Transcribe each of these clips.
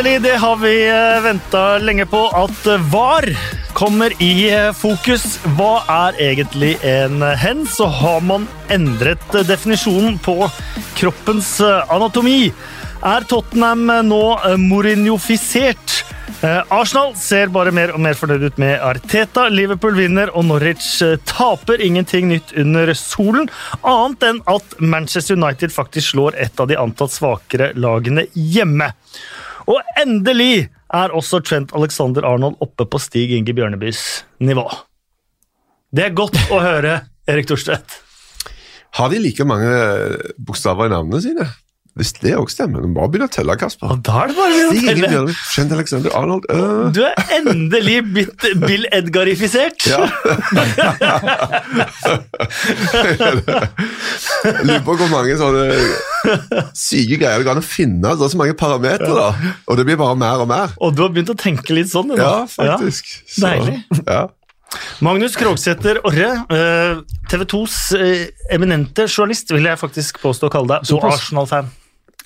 endelig, det har vi venta lenge på, at VAR kommer i eh, fokus. Hva er egentlig en hen? Så har man endret eh, definisjonen på kroppens eh, anatomi. Er Tottenham nå Mourinho-fisert? Arsenal ser bare mer og mer fornøyd ut med Arteta. Liverpool vinner, og Norwich taper. Ingenting nytt under solen, annet enn at Manchester United faktisk slår et av de antatt svakere lagene hjemme. Og endelig er også Trent Alexander Arnold oppe på Stig Inge Bjørnebys nivå. Det er godt å høre, Erik Thorstvedt. Har de like mange bokstaver i navnene sine? Hvis det òg stemmer, du må bare begynne å telle, Kasper. Og da er det bare å telle. Trent Alexander Arnold uh. Du er endelig blitt Bill Edgarifisert. Ja. Lurer på hvor mange sånne syke greier det går an å finne. Det er så mange parametere, da. Og det blir bare mer og mer. Og du har begynt å tenke litt sånn? Da. Ja, faktisk. Ja. Deilig. Så, ja. Magnus Krogsæter Orre, eh, TV 2s eh, eminente journalist, vil jeg faktisk påstå å kalle deg, og Arsenal-fan.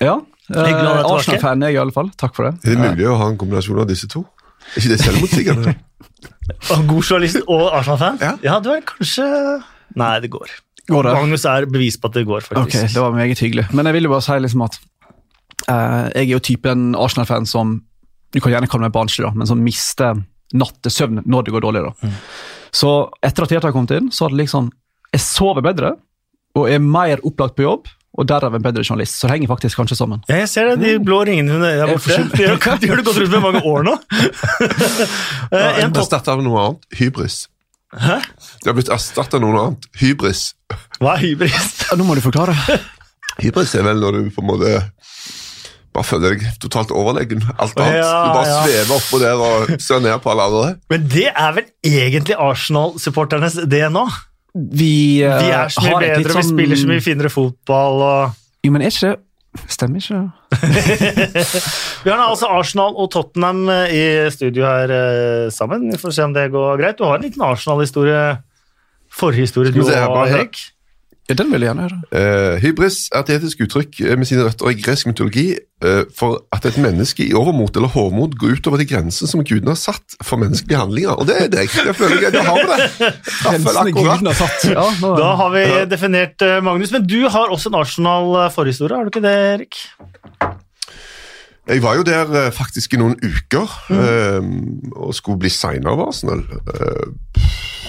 Ja, Eh, Arsenal-fan er jeg i alle fall. Takk for det. Er det mulig å ha en kombinasjon av disse to? Er ikke det selvmotsigende? God journalist og Arsenal-fan? Ja. ja, du er kanskje Nei, det går. går det? Magnus er bevis på at det går, faktisk. Ok, Det var meget hyggelig. Men jeg vil jo bare si liksom at eh, jeg er jo typen Arsenal-fan som Du kan gjerne kalle meg barnslig, men som mister nattesøvn når det går dårlig. da. Mm. Så etter at Teta kom inn, så hadde liksom Jeg sover bedre og er mer opplagt på jobb og derav en bedre journalist. Så det henger faktisk kanskje sammen. Ja, jeg ser det, De blå ringene der borte. De har, du gått rundt med mange år nå. ja, en blitt erstatta av noe annet. Hybris. Hæ? Det har blitt erstatta av noe annet. Hybris. Hva er hybris? Ja, nå må du forklare. hybris er vel når du på en måte bare føler deg totalt overlegen. Alt annet. Ja, du bare ja. svever oppå der og ser ned på alle andre. Men det er vel egentlig Arsenal-supporternes DNA? Vi, uh, vi er så mye bedre, sånn... vi spiller så mye finere fotball og Jo, men er ikke Stemmer ikke. vi har altså Arsenal og Tottenham eh, i studio her uh, sammen. Vi får se om det går greit. Du har en liten Arsenal-historie, forhistorie, du òg, Erik? Ja, Den vil jeg gjerne høre. Uh, hybris er et etisk uttrykk eh, med sine røtter i gresk mytologi uh, for at et menneske i overmot eller hovmod går utover de grensene som gudene har satt for menneskelige handlinger. Og det er det Jeg føler jeg, jeg har det. Grensene gudene har satt. Ja, da har vi definert uh, Magnus. Men du har også en Arsenal-forhistorie, har du ikke det, Erik? Jeg var jo der faktisk i noen uker mm. og skulle bli signa av Arsenal.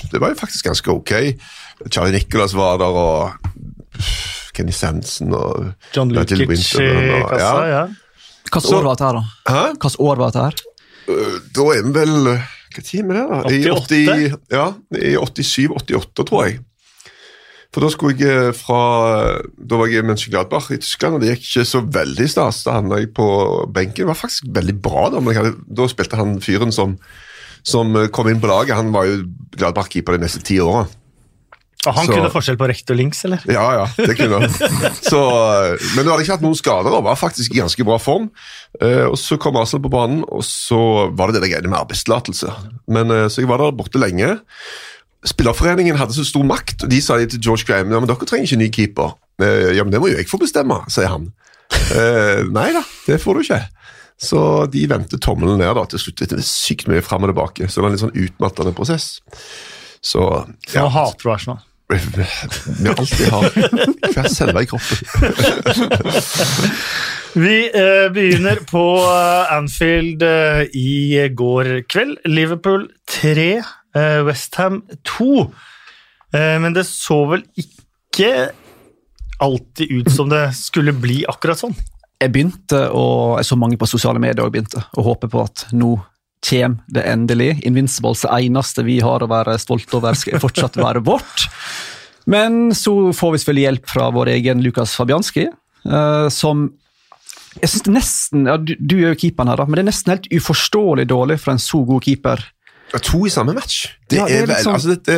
det var jo faktisk ganske ok. Charlie Nicholas var der, og Kenny Sansen og John Lukic i kassa, ja. ja. Hvilket år var dette her, da? Hæ? Hvilket år var dette her? Uh, da er vi vel Hva tid er det, da? 88? I, 80, ja, i 87-88, tror jeg. For da skulle jeg eh, fra Da var jeg i Mönchengladbach i Tyskland, og det gikk ikke så veldig stas. Da havna jeg på benken. Det var faktisk veldig bra, da, men hadde, da spilte han fyren som, som kom inn på laget. Han var jo Gladbach-keeper de neste ti åra. Og han så, kunne forskjell på rekt og links, eller? Ja, ja, det kunne han. Så, men du hadde ikke hatt noen skader og var faktisk i ganske bra form. Uh, og Så kom Arsenal på banen, og så var det det greiene med arbeidstillatelse. Men uh, Så jeg var der borte lenge. Spillerforeningen hadde så stor makt, og de sa til George Graham ja, men dere trenger ikke ny keeper. Ja, men det må jo jeg få bestemme, sier han. nei da, det får du ikke. Så de vendte tommelen ned da, til slutt. Det er sykt mye fram og tilbake, så det var en litt sånn utmattende prosess. Så, ja. Så hater du Arsenal? Vi alltid har hver celle i kroppen. Vi eh, begynner på eh, Anfield eh, i går kveld. Liverpool 3, eh, Westham 2. Eh, men det så vel ikke alltid ut som det skulle bli akkurat sånn? Jeg begynte, og jeg så mange på sosiale medier og begynte å håpe på at nå kommer det endelig. Invincibles det eneste vi har å være stolte over, skal fortsatt være vårt. Men så får vi selvfølgelig hjelp fra vår egen Lukas Fabianski, uh, som jeg synes det nesten, ja, du, du, er jo keeperen her, da, men det er nesten helt uforståelig dårlig for en så god keeper. To i samme match. Det, ja, det er, er vel, sånn... altså, det,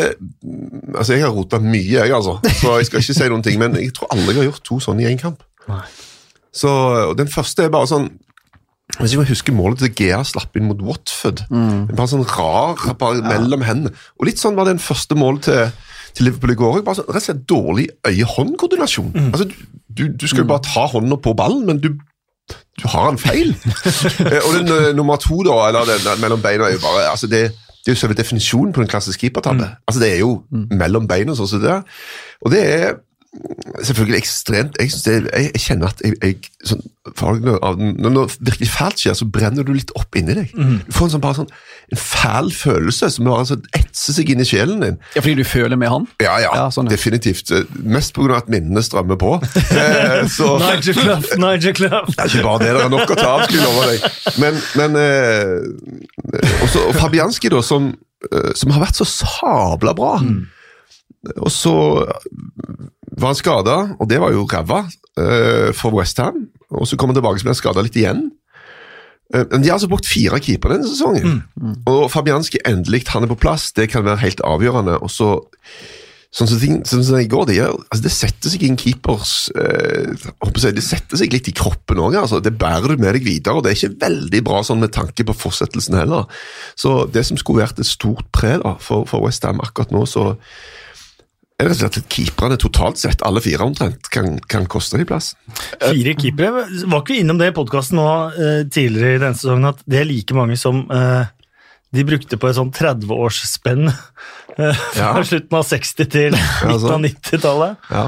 altså, Jeg har rota mye, jeg, altså. Så jeg skal ikke si noen ting, men jeg tror aldri jeg har gjort to sånne i én kamp. Så Den første er bare sånn hvis jeg husker målet til Gea slapp inn mot Watford. Mm. Bare sånn rar bare ja. mellom hendene. Og litt sånn var det den første målet til, til Liverpool i går. Bare sånn, rett og slett Dårlig øye-hånd-koordinasjon. Mm. Altså, du, du, skal jo mm. bare ta hånda på ballen, men du, du har en feil. Eh, og den eh, nummer to, da, eller den mellom beina, er jo bare altså det, det er jo selve definisjonen på den klassiske keepertabbe. Altså Det er jo mellom beina, sånn som det er. Og det er selvfølgelig ekstremt Jeg, det, jeg, jeg kjenner at jeg, jeg sånn, den, Når noe virkelig fælt skjer, så brenner du litt opp inni deg. Du får en sånn, bare sånn en fæl følelse som bare sånn etser seg inn i sjelen din. Ja, fordi du føler med han? Ja, ja, Ja, sånn, definitivt. Mest pga. at minnene strømmer på. Eh, så Nigel Clough, Niger Clough. det er ikke bare det, det er nok å ta av, skulle jeg love deg. Men, men eh, også, og Fabianski, da, som, eh, som har vært så sabla bra. Og så var han skada, og det var jo ræva uh, for Westham. Og så kom han tilbake som ble skada litt igjen. Eh, Men de har altså brukt fire keepere denne sesongen. Og Fabianski endelig han er på plass, det kan være helt avgjørende. Og så Sånn som ting, sånn som det går, det, gjør, altså det setter seg i en keepers eh, jeg å si, Det setter seg litt i kroppen òg. Altså. Det bærer du med deg videre, og det er ikke veldig bra sånn med tanke på fortsettelsen heller. Så det som skulle vært et stort pre da, for, for Westham akkurat nå, så rett og slett at keeperne totalt sett, alle fire omtrent, kan, kan koste de plass. Fire keepere. Var ikke vi innom det i podkasten tidligere i denne sesongen, at det er like mange som eh, de brukte på et sånn 30-årsspenn eh, Ja. fra slutten av 60 til midten av sånn. 90-tallet. Ja.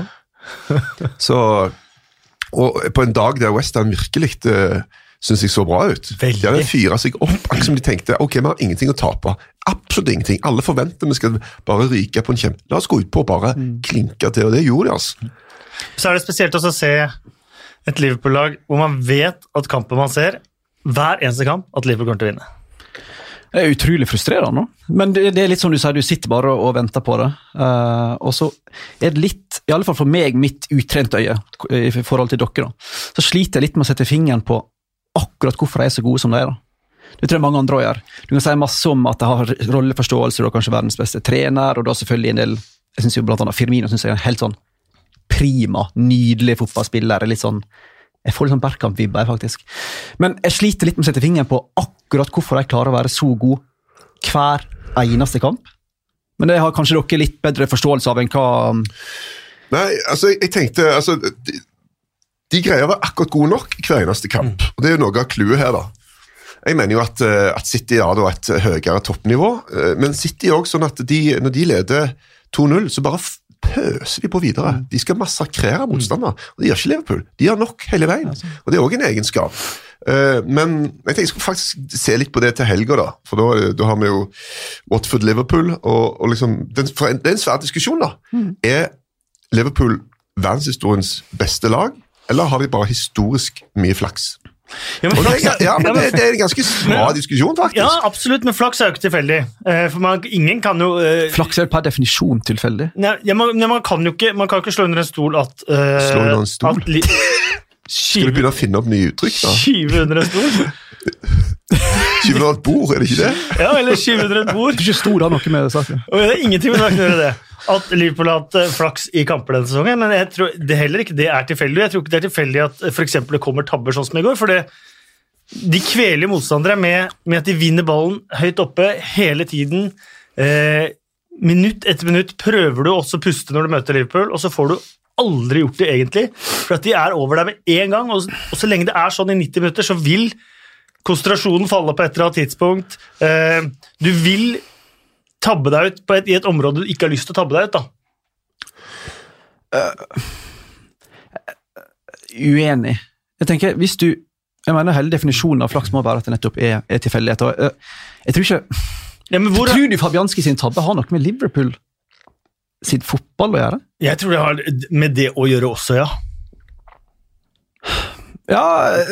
Så, og på en dag der Western virkelig uh, syns jeg så bra ut. Veldig. De hadde fyra seg opp, akkurat som de tenkte ok, vi har ingenting å tape. Absolutt ingenting. Alle forventer vi skal bare ryke på en kjempe... La oss gå utpå og bare klinke til, og det gjorde de, altså. Så er det spesielt også å se et Liverpool-lag hvor man vet at kampen man ser, hver eneste kamp, at Liverpool kommer til å vinne. Det er utrolig frustrerende. nå. Men det, det er litt som du sier, du sitter bare og venter på det. Uh, og så er det litt, i alle fall for meg, mitt utrente øye i forhold til dere, da, så sliter jeg litt med å sette fingeren på akkurat hvorfor de er så gode som de er. da. Det tror jeg mange andre gjør. Du kan si masse om at de har rolleforståelse, du er kanskje verdens beste trener, og da selvfølgelig en del Jeg synes jo blant annet Firmino synes jeg er en helt sånn prima, nydelig fotballspiller. litt sånn jeg får litt sånn Berkamp-vibber, faktisk. Men jeg sliter litt med å sette fingeren på akkurat hvorfor de klarer å være så gode hver eneste kamp. Men det har kanskje dere litt bedre forståelse av enn hva Nei, altså, jeg tenkte altså, de, greier å være akkurat gode nok i hver eneste kamp. Og Det er jo noe av clouet her, da. Jeg mener jo at, eh, at City har et høyere toppnivå, eh, men City også sånn at de, når de leder 2-0, så bare pøser de på videre. De skal massakrere motstander, og det gjør ikke Liverpool. De gjør nok hele veien, og det er òg en egenskap. Eh, Men jeg tenkte jeg skulle faktisk se litt på det til helga, da. For da, da har vi jo Watford-Liverpool, og, og liksom Det er en svær diskusjon, da. Er Liverpool verdenshistoriens beste lag, eller har de bare historisk mye flaks? Ja, men det, flaks er, er- ja, men det, det er en ganske bra diskusjon, faktisk. ja, absolutt, men flaks er jo ikke tilfeldig. Eh, For man, ingen kan jo uh, Flaks er per definisjon tilfeldig. Nei, ja, man, man, kan jo ikke, man kan ikke slå under en stol at uh, Slå under en stol? At li, Skal du begynne å finne opp nye uttrykk? da? skyve under en stol? Skyve under et bord, er det ikke det? Ja, eller skyve under et bord. Du er ikke Stor har noe med det saken. Og det er ingenting med saken å gjøre det. At Liverpool har hatt eh, flaks i kamper denne sesongen, men jeg tror det heller ikke det er tilfeldig. Jeg tror ikke det er tilfeldig at f.eks. det kommer tabber sånn som i går. for det de kveler motstandere med, med at de vinner ballen høyt oppe hele tiden. Eh, minutt etter minutt prøver du også å puste når du møter Liverpool, og så får du aldri gjort det egentlig. For at de er over der med en gang, og, så- og så lenge det er sånn i 90 minutter, så vil konsentrasjonen falle på et eller annet tidspunkt. Eh, du vil tabbe deg ut på et, i et område du ikke har lyst til å tabbe deg ut. da. Uenig. Jeg tenker, hvis du jeg mener Hele definisjonen av flaks må være at det nettopp er, er tilfeldigheter. og, eh, Jeg tror ikke Ja, men hvor, Tror du Fabianski sin tabbe har noe med Liverpool sin fotball å gjøre? jeg tror det har med det å gjøre også, ja. Ja,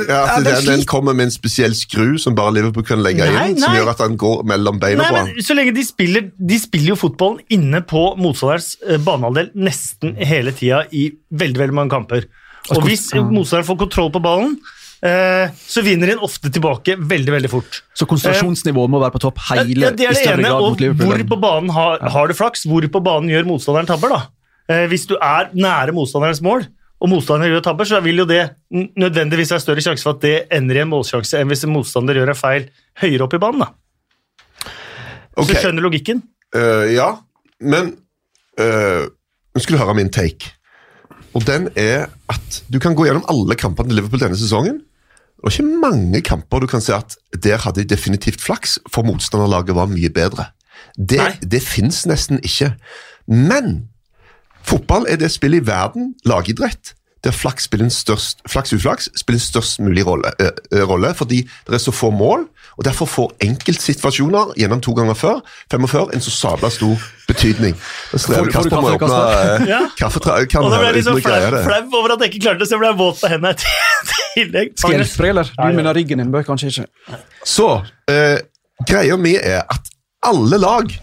Ja, er det den, den kommer med en spesiell skru som bare Liverpool kan legge Nei, inn, som nei. gjør at han går mellom beina Nei, på. Så lenge de spiller De spiller jo fotballen inne på motstanderens eh, banehalvdel nesten hele tida i veldig veldig mange kamper. Og hvis motstanderen får kontroll på ballen, så vinner en ofte tilbake veldig veldig fort. Så konsentrasjonsnivået må være på topp hele Ja, det er i det større ene, grad og mot Liverpool. hvor på banen har, har du flaks, hvor på banen gjør motstanderen tabber. da. Eh, hvis du er nære motstanderens mål, og motstanderen gjør tabber, så vil jo det nødvendigvis være større sjanse for at det ender i en målsjanse enn hvis en motstander gjør en feil høyere opp i banen. da. Okay. Så du skjønner logikken? Uh, ja, men uh, Nå skal du høre min take. Og den er at du kan gå gjennom alle kampene til Liverpool denne sesongen, Det var ikke mange kamper du kan si at der hadde de definitivt flaks, for motstanderlaget var mye bedre. Det, Nei. det fins nesten ikke. Men fotball er det spillet i verden, lagidrett, der flaks, spiller en størst, flaks uflaks spiller en størst mulig rolle, eh, rolle, fordi det er så få mål, og derfor får enkeltsituasjoner gjennom to ganger før, 45, en så sabla stor betydning. Du Kasper må kaffe, åpne eh, Ja. Og da ble jeg liksom å flau, flau over at jeg ikke klarte det, så jeg ble våt på hendene i tillegg. Skal jeg hjelpe deg, eller? Du mener ryggen din bør kanskje ikke Så eh, greia mi er at alle lag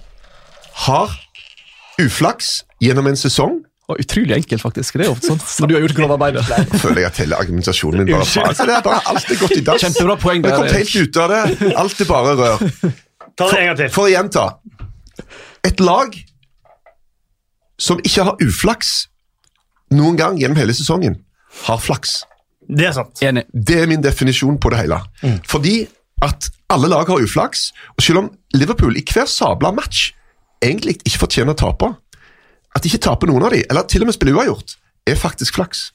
har uflaks gjennom en sesong. Og Utrolig enkelt, faktisk. Det er ofte sånn når du har gjort grovarbeidet. Nå føler jeg at hele argumentasjonen min bare altså, det er bare Alt er gått i dass. Kjempebra poeng der, kom helt ut av det. Alt er bare rør. Ta det en gang til. For å gjenta. Et lag som ikke har uflaks noen gang gjennom hele sesongen, har flaks. Det er sant. Enig. Det er min definisjon på det hele. Fordi at alle lag har uflaks, og selv om Liverpool i hver sabla match egentlig ikke fortjener å tape, at de ikke taper noen av de, eller til og med spiller uavgjort, er faktisk flaks.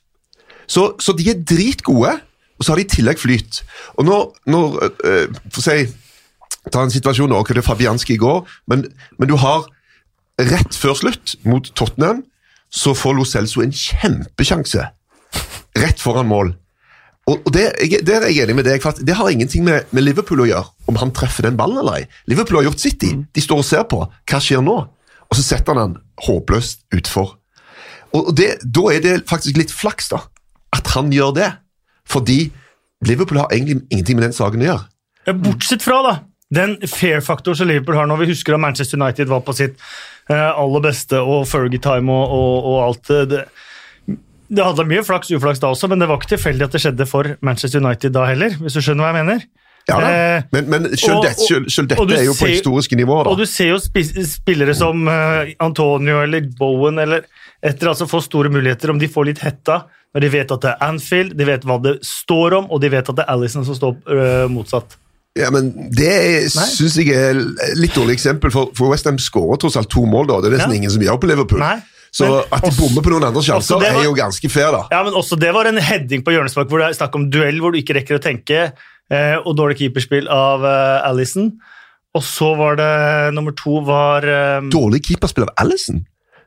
Så, så de er dritgode, og så har de i tillegg flyt. Og når, når øh, For å si Ta en situasjon hvor det er Fabianski i går, men, men du har rett før slutt mot Tottenham, så får Lo Celso en kjempesjanse rett foran mål. Og, og det, jeg, det, er jeg enig med deg, for det har ingenting med, med Liverpool å gjøre, om han treffer den ballen eller ei. Liverpool har gjort sitt, de. De står og ser på. Hva skjer nå? Og så setter han den håpløst utfor. Og det, Da er det faktisk litt flaks, da, at han gjør det. Fordi Liverpool har egentlig ingenting med den saken å gjøre. Bortsett fra da, den fair-faktoren som Liverpool har nå. Vi husker at Manchester United var på sitt eh, aller beste, og Fergie-time og, og, og alt det. det. Det hadde mye flaks uflaks da også, men det var ikke tilfeldig at det skjedde for Manchester United da heller, hvis du skjønner hva jeg mener. Ja, da. Eh, men, men selv, og- dette, selv, selv dette er jo på ser- historiske nivåer. Og du ser jo spillere som eh, Antonio eller Bowen eller etter altså får store muligheter, om de får litt hetta når de vet at det er Anfield, de vet hva det står om, og de vet at det er Alison som står eh, motsatt. Ja, men Det syns jeg er litt dårlig eksempel, for, for Westham skårer tross alt to mål. da, Det er nesten Ja. ingen som gjør på Liverpool. Nei, Så men at de bommer på noen andre sjanser, var- er jo ganske fair, da. Ja, men også Det var en heading på hjørnespark hvor det er snakk om duell hvor du ikke rekker å tenke, eh, og dårlig keeperspill av eh, Alison. Og så var det nummer to var eh, Dårlig keeperspill av Alison.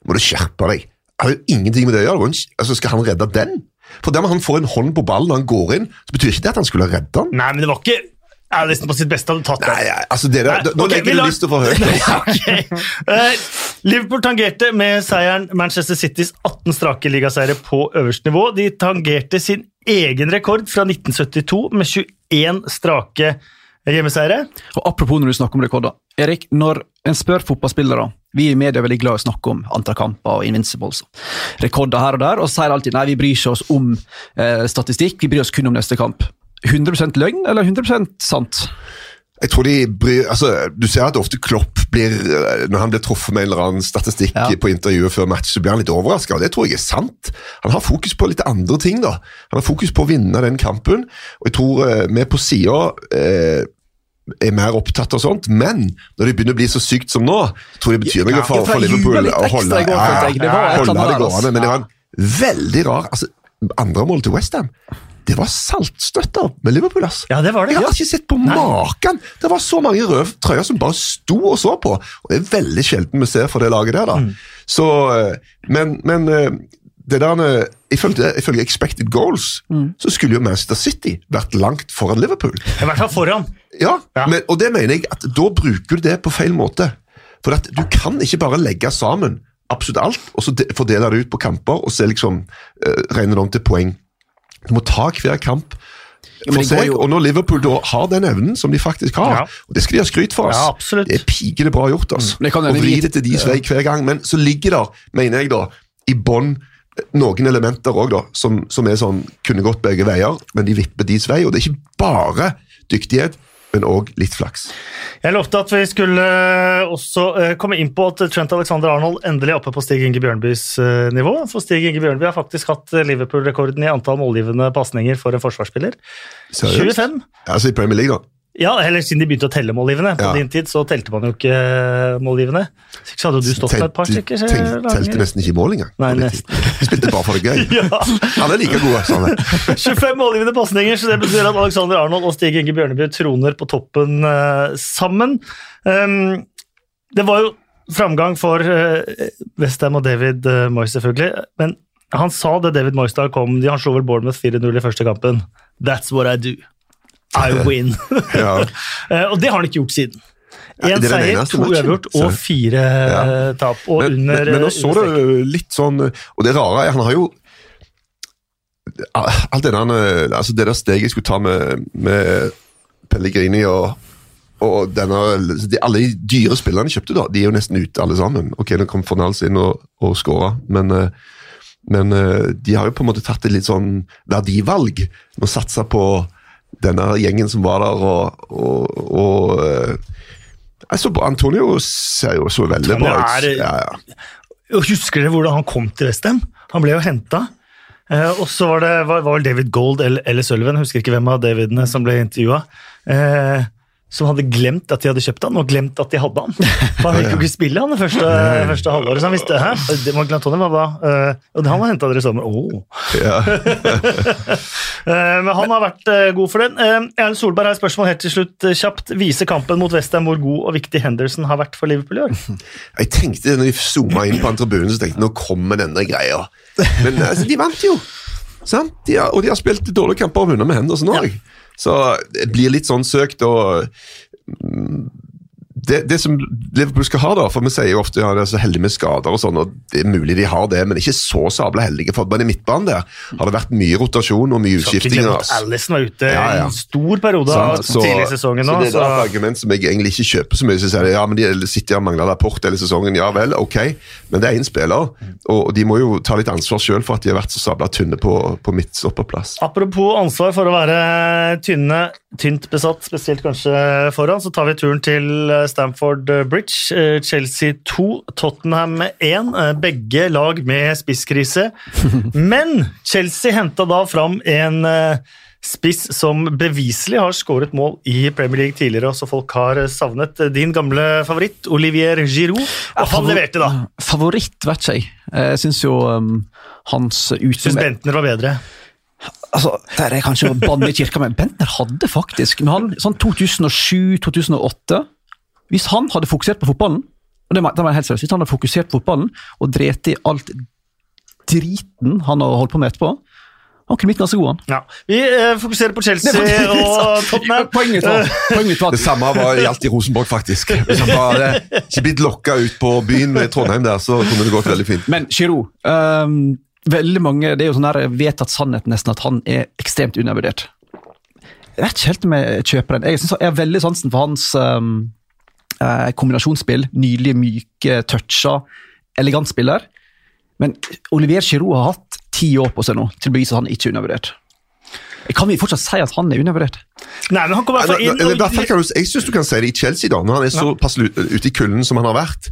Må du skjerpe deg. Det har jo ingenting med det å gjøre. Altså, Skal han redde den? For dermed han får en hånd på ballen når han går inn, så betyr ikke det at han skulle redde den. Nei, men det var ikke Alison på sitt beste hadde tatt den. Nei, altså det der, Nei, Nå okay, legger du lista for høyt. altså. Ok. Eh, Liverpool tangerte med seieren Manchester Citys 18 strake ligaseiere på øverste nivå. De tangerte sin egen rekord fra 1972 med 21 strake hjemmeseiere. Og Apropos når du snakker om rekorder. Erik, når en spør fotballspillere Vi i media er veldig glad i å snakke om antall kamper og invincibles. Rekorder her og der, og sier alltid nei, vi bryr ikke oss om eh, statistikk, vi bryr oss kun om neste kamp. 100% løgn eller 100% sant? Jeg tror de bryr, altså, Du ser at ofte Klopp blir eh, Når han blir truffet med en eller annen statistikk Ja. på intervjuet før match, så blir han litt overraska. Det tror jeg er sant. Han har fokus på litt andre ting. da. Han har fokus på å vinne den kampen. og jeg tror eh, vi på sida eh, er mer opptatt av sånt, men når det begynner å bli så sykt som nå, tror jeg det betyr noe Ja, for, for Liverpool å holde, går, eller holde det gående. altså. Men det var en veldig rar altså, Andre mål til Westham, det var saltstøtter med Liverpool. ass. Ja, det var det. Jeg har Ja. ikke sett på maken! Det var så mange røde trøyer som bare sto og så på. Og Det er veldig sjelden vi ser for det laget der. da. Mm. Så, eh, Men, men eh, det der, ifølge, ifølge expected goals Mm. så skulle jo Manchester City vært langt foran Liverpool. I hvert fall foran. Ja, Ja. Men, og det mener jeg at da bruker du det på feil måte. For at du kan ikke bare legge sammen absolutt alt, og så de, fordele det ut på kamper, og så liksom eh, regne det om til poeng. Du må ta hver kamp for seg, jo- og når Liverpool da har den evnen som de faktisk har, Ja. og det skal de ha skryt for, oss, Ja, det er pikende bra gjort. det kan Å vri det til deres vei hver gang, men så ligger der, mener jeg da, i bånn noen elementer også da, som, som er sånn, kunne gått begge veier, men de vipper deres vei, og det er ikke bare dyktighet, men òg litt flaks. Jeg lovte at vi skulle eh, også eh, komme inn på at Trent Alexander Arnold endelig er oppe på Stig Inge Bjørnbys eh, nivå. For Stig Inge Bjørnby har faktisk hatt Liverpool-rekorden i antall målgivende pasninger for en forsvarsspiller. Seriøst? 25. Altså i Premier League, da. Ja, eller siden de begynte å telle målgivende. På Ja. din tid så telte man jo ikke eh, målgivende. Så hadde jo du stått med et par stykker. så telte- nesten ikke mål engang. Nei, nesten. tiden. Spilte bare for det gøy. Ja. Han er like god, sånn. 25 målgivende pasninger, så det betyr at Alexander Arnold og Stig Inge Bjørneby troner på toppen uh, sammen. Um, det var jo framgang for uh, Westham og David uh, Moyes, selvfølgelig. Men han sa det David Moyes da kom Han slo vel Bournemouth 4-0 i første kampen. That's what I do. I win. Ja. Eh, og det har han ikke gjort siden. Én er seier, to uavgjort og fire Ja. eh, tap. Og Men, under men, men nå så du det litt sånn Og det rare er han har jo Alt det der, altså det der steget jeg skulle ta med, med Pellegrini og, og denne, de, Alle de dyre spillerne kjøpte, da, de er jo nesten ute alle sammen. Ok, Nå kom Fornals inn og, og skåra, men, eh, men de har jo på en måte tatt et litt sånn verdivalg. Med å satse på denne gjengen som var der, og, og, og altså, Antonio ser jo så veldig Antonio bra ut. Ja, ja. Husker dere hvordan han kom til Westham? Han ble jo henta. Eh, og så var det var, var David Gold eller, eller Sullivan, husker ikke hvem av Davidene som ble intervjua, eh, som hadde glemt at de hadde kjøpt han, og glemt at de hadde han. For Han fikk jo ikke spille han det første, første halvåret, så han visste hæ? Det var bra. Eh, og han var henta dere i sommer. Oh. Ja. Eh, men han har vært eh, god for den. Eh, Erlend Solberg har et spørsmål helt til slutt, kjapt. Viser kampen mot Westham hvor god og viktig Henderson har vært for Liverpool i år? Jeg tenkte når de zooma inn på tribunen, så tenkte jeg nå kommer denne greia. Men altså, de vant jo! Sant? De har, og de har spilt dårlige kamper og vunnet med Henderson òg. Så det blir litt sånn søkt og mm, det, det som Liverpool skal ha, da, for vi sier jo ofte ja, de er så heldige med skader og sånn, og det er mulig de har det, men ikke så sabla heldige. For i midtbanen der har det vært mye rotasjon og mye utskifting. utskiftinger. altså. Var ute Ja, ja. en stor periode av tidlig i sesongen nå. Så det er så- et argument som jeg egentlig ikke kjøper så mye. Så sier jeg, ja, men De sitter og mangler rapport hele sesongen. Ja vel, ok, men det er én spiller, og de må jo ta litt ansvar sjøl for at de har vært så sabla tynne på, på midtstopperplass. Apropos ansvar for å være tynne, tynt besatt, spesielt kanskje foran, så tar vi turen til Stamford Bridge. Eh, Chelsea 2, Tottenham 1. eh, Begge lag med spisskrise. Men Chelsea henta da fram en eh, spiss som beviselig har skåret mål i Premier League tidligere, og som folk har savnet. Din gamle favoritt, Olivier Giroud. Og han leverte, da. Favoritt, vet jeg. Jeg syns jo um, hans Syns utom... Bentner var bedre. Altså, der er kanskje å banne i kirka, men Bentner hadde faktisk når han, sånn 2007-2008 Hvis han hadde fokusert på fotballen, og det var det helt seriøst, hvis han hadde fokusert på fotballen og drept i alt driten han har holdt på med etterpå, han kunne blitt ganske god, han. Ja. Vi eh, fokuserer på Chelsea og Tottenham. Poenget poenget var Det samme var gjaldt i Rosenborg, faktisk. Hvis han bare ikke blitt lokka ut på byen med Trondheim der, så kunne det gått veldig fint. Men Giroud um, veldig mange, Det er jo sånn der vedtatt sannhet nesten at han er ekstremt undervurdert. Jeg vet ikke helt om jeg kjøper den. Jeg, synes, jeg har veldig sansen for hans ehm, eh, kombinasjonsspill. Nydelige, myke toucher. Elegant spiller. Men Olivier Giroud har hatt ti år på seg nå til å bevise at han ikke er undervurdert. Kan vi fortsatt si at han er undervurdert? Nei, men han kommer fall inn. Og- jeg syns du kan si det i Chelsea, da, når han er såpass passelig ute i kulden som han har vært.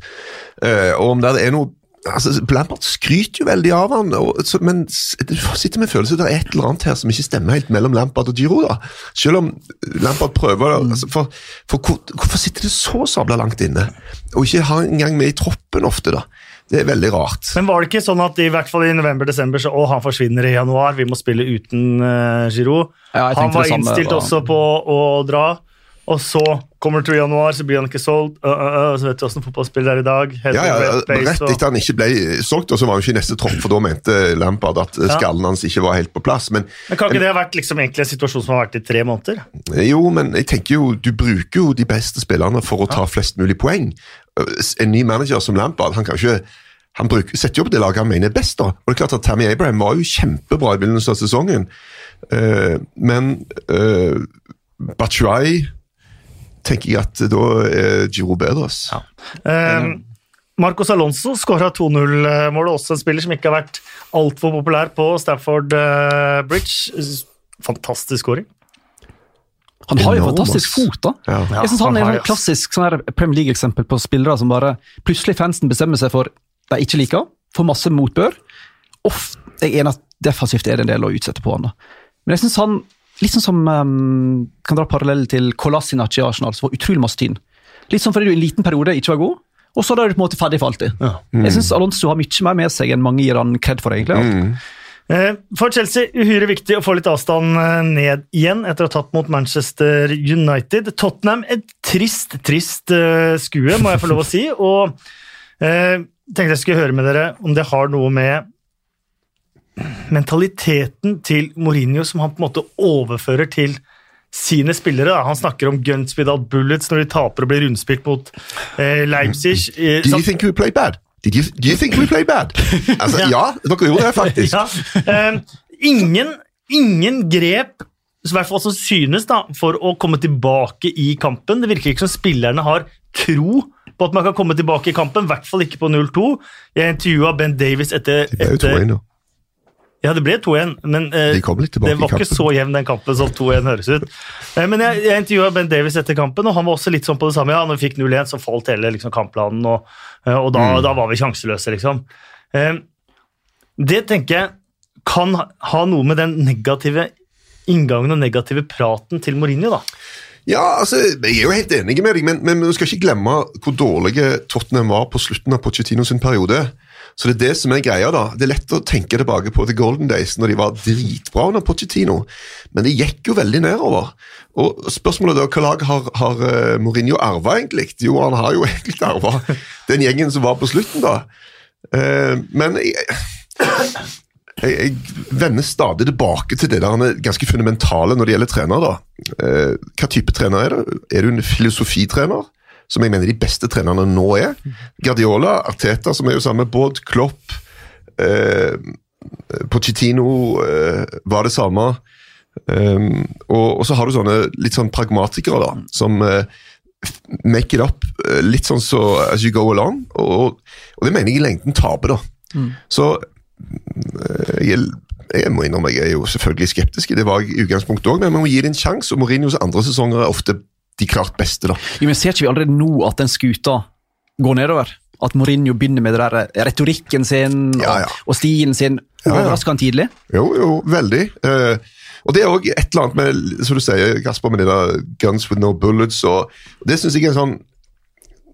Eh, og om det er noe altså, Lampard skryter jo veldig av han, og, så, men du sitter med følelsen at det er et eller annet her som ikke stemmer helt mellom Lampard og Giro. da. Selv om Lampard prøver altså, for, for hvor, Hvorfor sitter det så sabla langt inne? Og ikke har en gang med i troppen ofte, da. Det er veldig rart. Men var det ikke sånn at i hvert fall i november-desember så å, han forsvinner i januar, vi må spille uten uh, Giroud? Ja, han var det samme, innstilt var- også på å dra, og så kommer det til januar, så blir han ikke solgt. Uh, uh, uh, så vet du åssen fotballspiller er i dag. Ja, ja, Rett etter han ikke ble solgt, og så var han ikke i neste tropp, for da mente Lampard at skallen hans ikke var helt på plass. Men Men kan ikke det ha vært liksom egentlig en situasjon som har vært i tre måneder? Jo, men jeg tenker jo, du bruker jo de beste spillerne for å ta flest mulig poeng. En ny manager som Lampard, han kan ikke han bruker, setter jo opp det laget han mener er best. da. Og det er klart at Tammy Abraham var jo kjempebra i begynnelsen av sesongen, men uh, Batshuayi tenker jeg at da er Giro bedre. Altså. Ja. Um, Marcos Alonso skåra 2-0-målet, også en spiller som ikke har vært altfor populær på Stafford eh, Bridge. Fantastisk skåring. Han har jo fantastisk fot, da. Ja. Jeg synes Han er et en klassisk sånn her Premier League-eksempel på spillere som bare plutselig fansen bestemmer seg for de ikke liker, får masse motbør. Ofte, jeg er enig at Defensivt er det en del å utsette på han. da. Men jeg synes han litt sånn som um, kan dra parallell til Kolasinac i Arsenal, som var utrolig masse tynn. Litt sånn fordi du i en liten periode ikke var god, og så er du på en måte ferdig for alltid. Ja. Jeg syns Alonso har mye mer med seg enn mange gir han kred for. egentlig. Eh, For Chelsea uhyre viktig å få litt avstand eh, ned igjen etter å ha tatt mot Manchester United. Tottenham et trist, trist eh, skue, må jeg få lov å si. Og eh, tenkte jeg skulle høre med dere om det har noe med mentaliteten til Mourinho som han på en måte overfører til sine spillere. da. Han snakker om guns without bullets når de taper og blir rundspilt mot eh, Leipzig. Eh, Do you think we played bad? Did you, do you think we played bad? Altså, ja, dere gjorde det faktisk. Ja. Eh, ingen, ingen grep i hvert fall som synes da, for å komme tilbake i kampen. Det virker ikke som spillerne har tro på at man kan komme tilbake i kampen, i hvert fall ikke på 0-2. Jeg intervjua Ben Davies etter, er etter 2-1 nå. Ja, det ble 2-1, men eh, det var ikke så jevn den kampen som 2-1 høres ut. Eh, men jeg, jeg intervjua Ben Davies etter kampen, og han var også litt sånn på det samme. Ja, når vi fikk 0-1, så falt hele liksom, kampplanen, og, eh, og da, Mm. da var vi sjanseløse, liksom. Eh, det tenker jeg kan ha- noe med den negative inngangen og negative praten til Mourinho, da. Ja, altså, Jeg er jo helt enig med deg, men, men vi skal ikke glemme hvor dårlige Tottenham var på slutten av Pochettino sin periode. Så Det er det som er greia. da. Det er lett å tenke tilbake på The Golden Days, når de var dritbra under Pochettino, men det gikk jo veldig nedover. Og Spørsmålet er da, hva lag har, har eh, Mourinho arva, egentlig? Jo, han har jo egentlig arva den gjengen som var på slutten, da. Eh, men jeg, jeg, jeg vender stadig tilbake til det der han er ganske fundamentale når det gjelder trener. da. Eh, hva type trener er det? Er du en filosofitrener, som jeg mener de beste trenerne nå er? Guardiola, Arteta, som er jo samme båt, Klopp, eh, Pochettino eh, var det samme. Um, og, og så har du sånne litt sånn pragmatikere, da, som uh, make it up uh, litt sånn så as you go along. Og, og det mener jeg i lengden taper, da. Så uh, jeg, jeg må innrømme jeg er jo selvfølgelig skeptisk, det var jeg i utgangspunktet òg, men man må gi det en sjanse. Og Mourinhos andre sesonger er ofte de klart beste, da. Jo, men Ser ikke vi allerede nå at den skuta går nedover? At Mourinho begynner med det der eh, retorikken sin Ja, ja. Og, og stilen sin Ja, ja. han tidlig? Jo, jo, veldig. Eh, og det er òg et eller annet med som du sier, Kasper, med de der guns with no bullets. og Det syns jeg er en sånn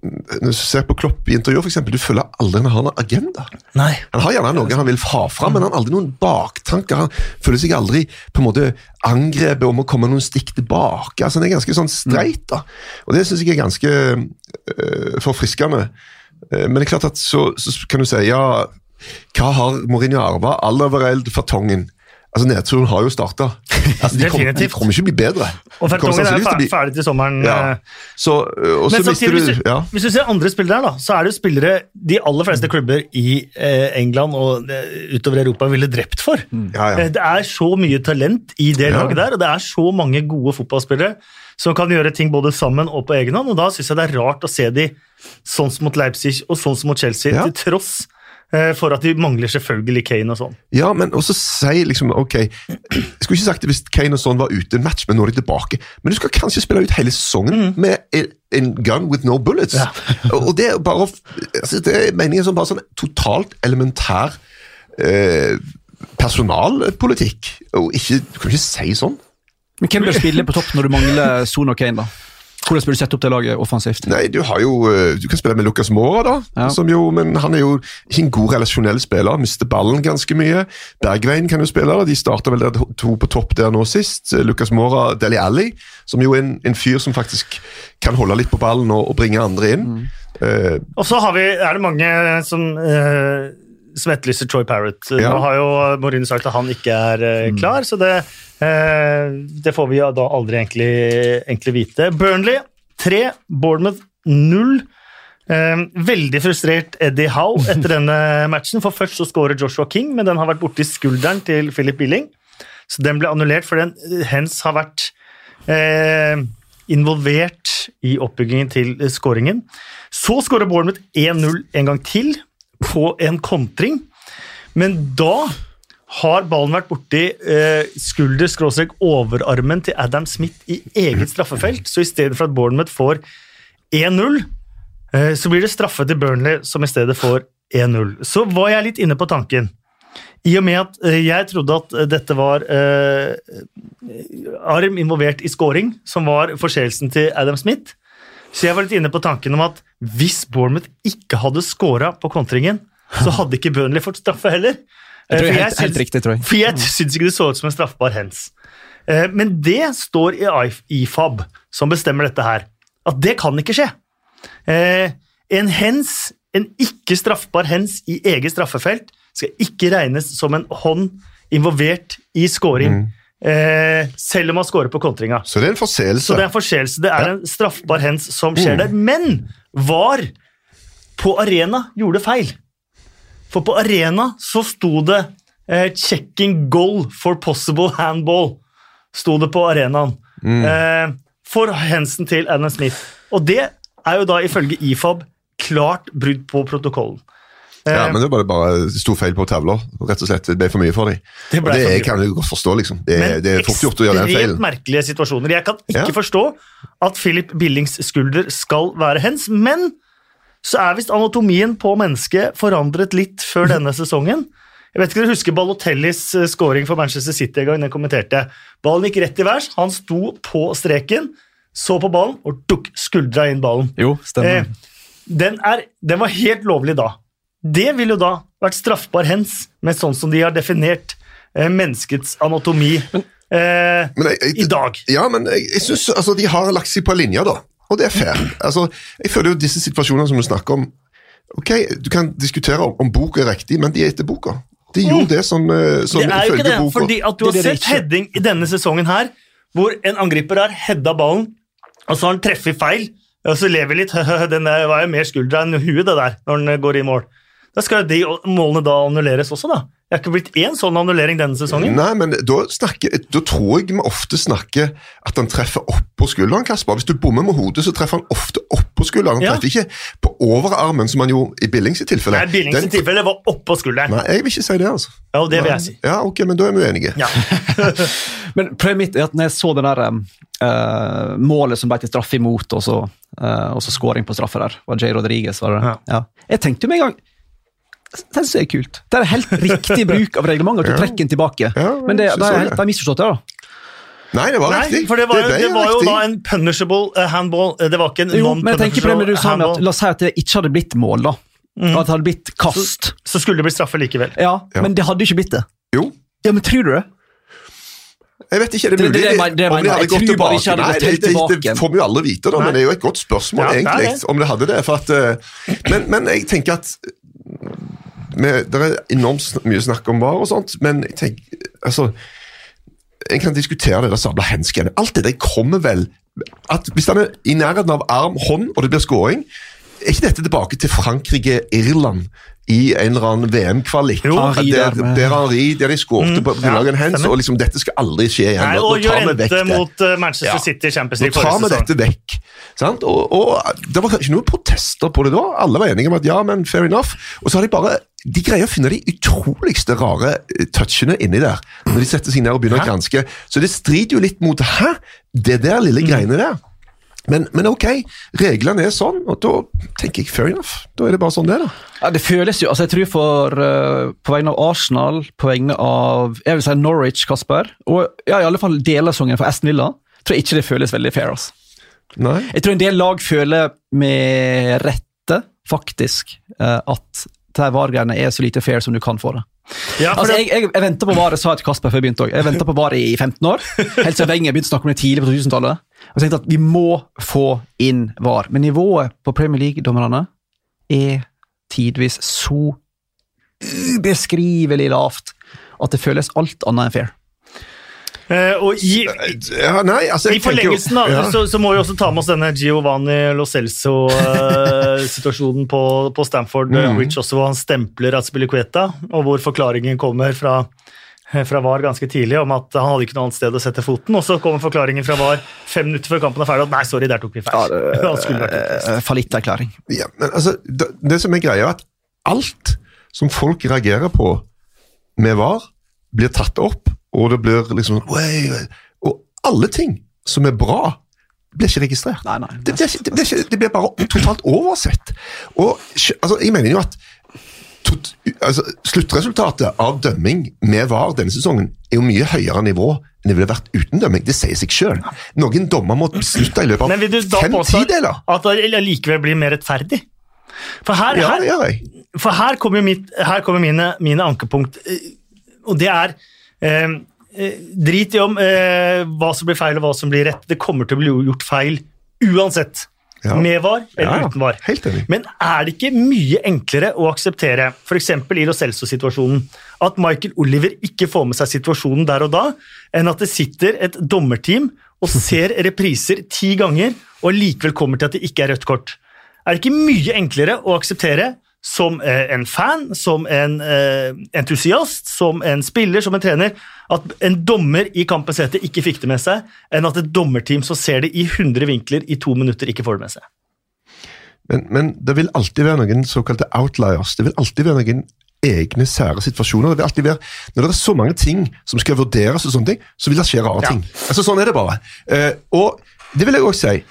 Når du ser på Klopp i intervjuer, for eksempel, du føler aldri han har noen agenda. Nei. Han har gjerne noe han vil ha fram, men han har aldri noen baktanker. Han føler seg aldri på en måte angrepet om å komme noen stikk tilbake. altså Han er ganske sånn streit. da. Og Det syns jeg er ganske øh, forfriskende. Eh, men det er klart at så, så kan du si ja, hva har Mourinho arva? Alderweireld, Fartongen. Altså Nedturen har jo starta. Altså, de, kommer- de kommer ikke bli bedre. Og Fertongen er ferdig, ferdig til sommeren. Ja. eh, Så, øh, og så Men mister samtidig, hvis du du, ja. hvis du ser andre spillere, da, så er det jo spillere de aller fleste klubber i eh, England og eh, utover Europa ville drept for. Ja, ja. Eh, Det er så mye talent i det laget der, og det er så mange gode fotballspillere som kan gjøre ting både sammen og på egen hånd, og da syns jeg det er rart å se de sånn som mot Leipzig og sånn som mot Chelsea, til tross for at de mangler selvfølgelig Kane og sånn. Ja, men også si liksom Ok, jeg skulle ikke sagt det hvis Kane og sånn var ute en match, men nå er de tilbake. Men du skal kanskje spille ut hele sesongen med en- en gun with no bullets. Ja. og det er bare altså, Det er meningen som bare sånn totalt elementær eh, personalpolitikk. Og ikke, du kan ikke si sånn. Men Hvem bør spille på topp når du mangler Son og Kane? da? Hvordan bør du sette opp det laget offensivt? Nei, du har jo eh, Du kan spille med Lucas Mora, da. Ja. Som jo, men han er jo ikke en god relasjonell spiller. Mister ballen ganske mye. Bergveien kan jo spille. da. De starta vel der to på topp der nå sist. Eh, Lucas Mora, Deli Alli, som jo er en, en fyr som faktisk kan holde litt på ballen og, og bringe andre inn. Eh, Og så har vi, er det mange som, eh, som etterlyser Troy Parrott. Ja. Nå har jo Morin sagt at han ikke er klar, klar, så det, eh, det får vi da aldri egentlig, egentlig vite. Burnley 3, Bournemouth 0. Eh, veldig frustrert Eddie Howe etter denne matchen, for først så skårer Joshua King, men den har vært borti skulderen til Philip Billing, så den ble annullert, for den hens har vært eh, involvert i oppbyggingen til eh, skåringen. Så skårer Bournemouth 1-0 en gang til på en kontring, men da har ballen vært borti eh, skulder-overarmen til Adam Smith i eget straffefelt, så i stedet for at Bournemouth får 1-0, eh, så blir det straffe til Burnley som i stedet får 1-0. Så var jeg litt inne på tanken. I og med at eh, jeg trodde at eh, dette var eh, arm involvert i scoring, som var forseelsen til Adam Smith, så jeg var litt inne på tanken om at hvis Bournemouth ikke hadde scora på kontringen, så hadde ikke Burnley fått straffe heller. Jeg tror jeg helt, helt riktig, tror jeg. For jeg syns ikke det så ut som en straffbar hens. Eh, Men det står i IFAB, som bestemmer dette her, at det kan ikke skje. Eh, En hens, en ikke straffbar hens i eget straffefelt, skal ikke regnes som en hånd involvert i scoring, eh, selv om man scorer på kontringa. Så det er en forseelse. Så det er en forseelse. Det er en straffbar hens som skjer Mm. der. Men VAR på arena gjorde feil. For på arena så sto det eh, 'checking goal for possible handball'. Sto det på arenaen. Mm. Eh, for hensen til Adam Smith. Og det er jo da ifølge IFAB klart brudd på protokollen. Ja, Eh, men det var bare sto feil på tavla. Rett og slett, Det ble for mye for dem. Det og det for kan jeg godt forstå, liksom. Det, Men det er fort gjort å gjøre den ekstremt feilen. merkelige situasjoner. Jeg kan ikke Ja. forstå at Philip Billings skulder skal være hens, men så er visst anatomien på mennesket forandret litt før denne sesongen. Jeg vet ikke om dere husker Balotellis eh, scoring for Manchester City en gang. Den kommenterte. Ballen gikk rett i værs, han sto på streken, så på ballen og dukk, skuldra inn ballen. Jo, stemmer. Eh, den, er, den var helt lovlig da. Det ville jo da vært straffbar hens, med sånn som de har definert eh, menneskets anatomi eh, Men jeg, jeg, i dag. Ja, men jeg, jeg synes, altså, de har lagt seg på en linje, da. Og det er fair. Altså, jeg føler jo disse situasjonene som du snakker om Ok, Du kan diskutere om, om boka er riktig, men de er etter boka. De gjorde det som, eh, som Mm. Det er jo ikke det, boka. fordi at du har Det er det sett heading i denne sesongen her, hvor en angriper har heada ballen, og så har han treffet feil, og så lever litt Den der var jo mer skuldra enn huet, det der, når den går i mål. Da skal jo de målene da annulleres også, da. Det er ikke blitt én sånn annullering denne sesongen. Nei, men da, snakker, da tror jeg vi ofte snakker at han treffer oppå skulderen, Kasper. Hvis du bommer med hodet, så treffer han ofte oppå skulderen. Han Ja. treffer ikke på overarmen, som han gjorde i Billings i tilfelle. Nei, Billings Den- tilfelle var oppå skulderen. Nei, jeg vil ikke si det, altså. Ja, og det vil jeg si. Ja, ok, men da er vi uenige. Ja. Men problemet mitt er at når jeg så det der uh, målet som ble til straffe imot, og så, uh, og så scoring på straffe der, var Jay Rodriguez, var det? Ja. Ja. Jeg tenkte jo med en gang det synes jeg er kult. Det er helt riktig bruk av reglementet at du Ja. trekker den tilbake. Ja, Men det, det er helt, det. det er misforstått, det, da. Nei, det var Nei, riktig. for det var, jo, ble det var jo da en punishable eh, handball. Eh, Det var ikke en Jo, men jeg tenker på det med du sa med at. La oss si at det ikke hadde blitt mål, da. At det hadde blitt kast. Så skulle det bli straffe likevel. Ja, Ja. men det hadde ikke blitt det. Jo, Ja, men tror du det? jeg vet ikke, er det Det- mulig? det- det det om de hadde jeg. gått tilbake? ikke hadde Nei, det, det, det får vi jo alle vite, da, men det er jo et godt spørsmål, Ja, egentlig, det. om det hadde det. For at, eh, men, men jeg tenker at Det er enormt mye snakk om var og sånt, men jeg tenker, altså En kan diskutere det der sabla hensken. Alt det der kommer vel at Hvis han er i nærheten av arm, hånd, og det blir scoring Er ikke dette tilbake til Frankrike-Irland i en eller annen VM-kvalik? Der, der der Henri, der de skårte på ja, grunnlag av en hens, og liksom dette skal aldri skje igjen. Nei, og nå tar vi vekk Jorente det. mot eh, Manchester Ja. City i Champions Nå tar vi sesong. dette vekk. Sant? Og, og Det var ikke noen protester på det da. Alle var enige om at ja, men fair enough. Og så har de bare de greier å finne de utroligste rare eh, touchene inni der. Når de setter seg ned og begynner Hæ? å granske. Så det strider jo litt mot Hæ? Det der lille Mm. greiene der. Men, men ok, reglene er sånn, og da tenker jeg fair enough. Da er det bare sånn det er, da. Ja, det føles jo, altså jeg tror for uh, På vegne av Arsenal, på vegne av jeg vil si Norwich, Kasper, og ja, i alle fall deler av sangen for Aston Villa, tror jeg ikke det føles veldig fair. Altså. Nei. Jeg tror en del lag føler med rette, faktisk, uh, at det her VAR-greiene er så lite fair som du kan få det. Ja, Altså, det, jeg, jeg, jeg venta på VAR, jeg sa jeg til Kasper før jeg begynte også. Jeg venta på VAR i 15 år, helt siden Wenger begynte å snakke om det tidlig på 2000-tallet. Og tenkte at vi må få inn VAR. Men nivået på Premier League-dommerne er tidvis så ubeskrivelig lavt at det føles alt annet enn fair. Eh, og i, Ja, nei, altså, I forlengelsen tenker jo- ja. så, så må vi også ta med oss denne Giovanni Lo Celso-situasjonen på, på Stamford Mm. Rich også, hvor han stempler Azpilicueta, og hvor forklaringen kommer fra, fra VAR ganske tidlig om at han hadde ikke noe annet sted å sette foten, og så kommer forklaringen fra VAR fem minutter før kampen er ferdig at nei, sorry, der tok vi feil. Ja, det. Eh, Fallitterklæring. Ja, men altså, det, det som er greia, er at alt som folk reagerer på med VAR, blir tatt opp, og det blir liksom Og alle ting som er bra, blir ikke registrert. Nei, nei. Det, blir det, blir ikke, det blir bare totalt oversett. Og altså, jeg mener jo at tot, altså, Sluttresultatet av dømming med VAR denne sesongen er jo mye høyere nivå enn det ville vært uten dømming. Det sier seg sjøl. Noen dommer må beslutte i løpet Men vil du av fem tideler. at det allikevel blir mer rettferdig? For her, Ja, her, det gjør jeg. For her kommer, jo mitt, her kommer mine, mine ankepunkt, eh, og det er eh, eh, Drit i om eh, hva som blir feil og hva som blir rett. Det kommer til å bli gjort feil uansett. Ja. Med var eller Ja, uten var. Helt enig. Men er det ikke mye enklere å akseptere, f.eks. i Lo Celso-situasjonen, at Michael Oliver ikke får med seg situasjonen der og da, enn at det sitter et dommerteam og ser repriser ti ganger og likevel kommer til at det ikke er rødt kort? Er det ikke mye enklere å akseptere som en fan, som en eh, entusiast, som en spiller, som en trener, at en dommer i kampens hete ikke fikk det med seg, enn at et dommerteam som ser det i 100 vinkler i to minutter, ikke får det med seg? Men, men det vil alltid være noen såkalte outliers. Det vil alltid være noen egne sære situasjoner. Det vil alltid være, Når det er så mange ting som skal vurderes, og sånne ting, så vil det skje rare Ja. ting. Altså Sånn er det bare. Eh, og det vil jeg også si.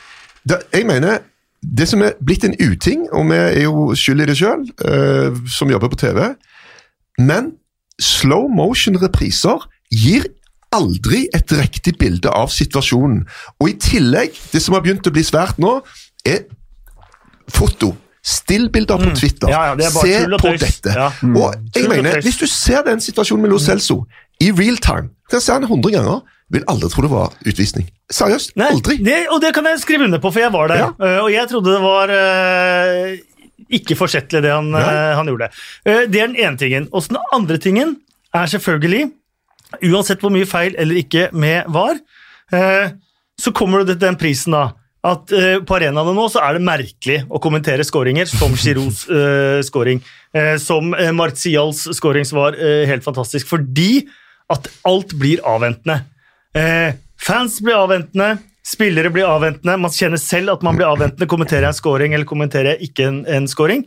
Det, jeg mener det som er blitt en uting, og vi er jo skyld i det sjøl, som jobber på TV, men slow motion-repriser gir aldri et riktig bilde av situasjonen. Og i tillegg, det som har begynt å bli svært nå, er foto. Stillbilder på Twitter. Mm. Ja, ja, det Se på dette. Ja. Og jeg mener. Hvis du ser den situasjonen med Lo Celso i real time, kan ser den 100 ganger, vil aldri tro det var utvisning. Seriøst. Nei, aldri. Det, og det kan jeg skrive under på, for jeg var der. Ja. Eh, Og jeg trodde det var uh, ikke forsettlig, det han, eh, han gjorde. Det er den ene tingen. Og den andre tingen er selvfølgelig, uansett hvor mye feil eller ikke med var, så kommer det til den prisen da, at på arenaene nå så er det merkelig å kommentere skåringer, som Girouds scoring, eh, som Martials scoring som var helt fantastisk, fordi at alt blir avventende. Eh, fans blir avventende, spillere blir avventende, man kjenner selv at man blir avventende, kommenterer jeg en scoring eller kommenterer jeg ikke en, en scoring.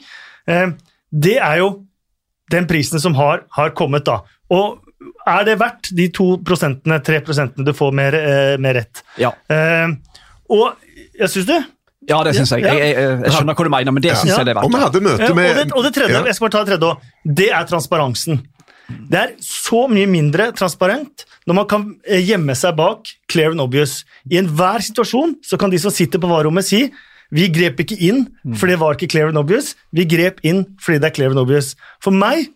Eh, det er jo den prisen som har, har kommet, da. Og er det verdt de to prosentene, tre prosentene du får mer, eh, mer rett? Ja, Eh, og jeg syns det. ja det syns jeg. Ja. Jeg, jeg. jeg skjønner hva du mener, men det syns Ja. jeg det er Og vi verdt. hadde møte Eh, og, med det, og det tredje, Ja. jeg skal bare ta det tredje òg. Det er transparensen. Det er så mye mindre transparent når man kan eh, gjemme seg bak clear and obvious. I enhver situasjon så kan de som sitter på varerommet si vi grep ikke inn, for det var ikke clear and obvious. Vi grep inn fordi det er clear and obvious. For meg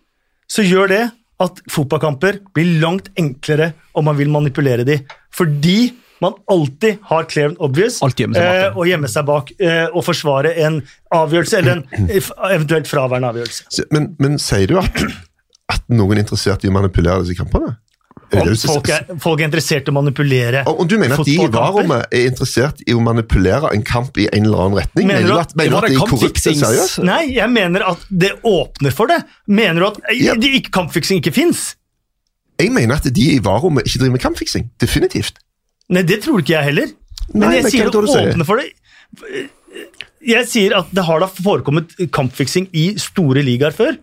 så gjør det at fotballkamper blir langt enklere om man vil manipulere de. Fordi man alltid har clear and obvious å gjemme seg bak eh, og gjemme seg bak eh, og forsvare en avgjørelse, eller en eventuelt fraværende avgjørelse. Men, men sier du at, at noen er interessert i å manipulere disse kampene? Er det det Folk er, folk er interessert i å manipulere Og og du mener at de i varerommet er interessert i å manipulere en kamp i en eller annen retning? Mener Mener, du at- at, mener du var at det de er korrupte? Seriøst? Nei, jeg mener at det åpner for det. Mener du at Ja. de ikke, kampfiksing ikke fins? Jeg mener at de i varerommet ikke driver med kampfiksing. Definitivt. Nei, det tror ikke jeg heller. Men Nei, jeg men sier er det åpner for det. Jeg sier at det har da forekommet kampfiksing i store ligaer før.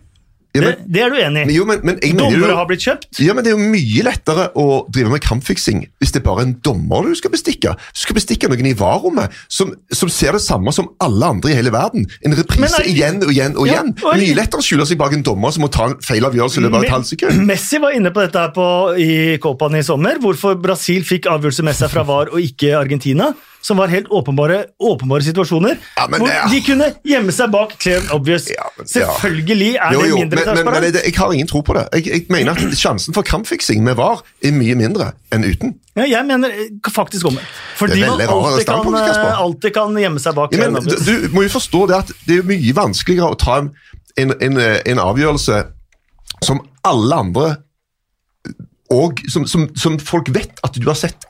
Ja, Det, men, det er du enig i. men, men Dommere har blitt kjøpt. ja, men Det er jo mye lettere å drive med kampfiksing hvis det er bare en dommer du skal bestikke. Du skal bestikke noen i varerommet som, som ser det samme som alle andre i hele verden. En reprise er- igjen og igjen og Ja, igjen. og- Mye lettere å skjule seg bak en dommer som må ta en feil avgjørelse i løpet av et halvt sekund. Messi var inne på dette her på, i Copan i sommer, hvorfor Brasil fikk avgjørelse med seg fra VAR og ikke Argentina. Som var helt åpenbare, åpenbare situasjoner. Ja, men hvor det er- de kunne gjemme seg bak clear and obvious. Ja, men- Selvfølgelig er Jo, det jo, mindre men, men, men jeg, jeg har ingen tro på det. Jeg, jeg mener at Sjansen for kampfiksing med VAR er mye mindre enn uten. Ja, jeg mener eh, faktisk omvendt. Fordi Det man alltid kan, eh, alltid kan gjemme seg bak Ja, men du må jo forstå det at det er mye vanskeligere å ta en, en, en, en avgjørelse som alle andre og som, som, som folk vet at du har sett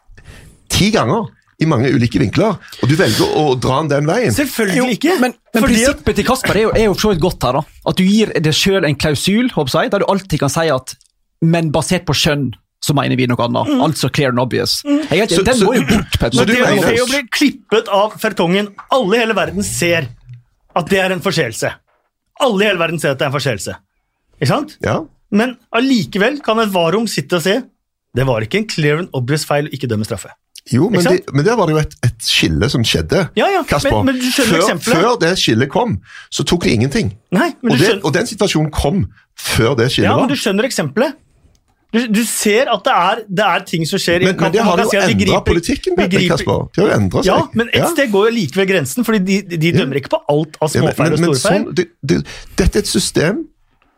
ti ganger i mange ulike vinkler, og du velger å dra den den veien. Selvfølgelig ikke. Men, men prinsippet til Kasper er jo, er jo for så vidt godt her. da. At du gir deg sjøl en klausul håper jeg, der du alltid kan si at men basert på skjønn så mener vi noe annet. Mm. Altså clear and obvious. Jeg er Så- den så- må jo bort. Petter. så Så du det, mener- å bli klippet av fertongen Alle i hele verden ser at det er en forseelse. Alle i hele verden ser at det er en forseelse. Ikke sant? Ja, Men allikevel kan et varom sitte og se det var ikke en clear and obvious feil å ikke dømme straffe. Jo, men, de, men der var det jo et, et skille som skjedde. Ja, ja, Kasper. men- men før, før det skillet kom, så tok de ingenting. Nei, men Og, du det, og den situasjonen kom før det skillet ja, men du skjønner eksempelet. Du, du ser at det er, det er ting som skjer Men, men det har jo si endra politikken, dette, griper- Kasper. Det har jo endra seg. Ja, men et Ja. sted går jo likevel grensen, fordi de, de dømmer ikke på alt av Ja, men, småfeil og storfeil. sånn, det, det, dette er et system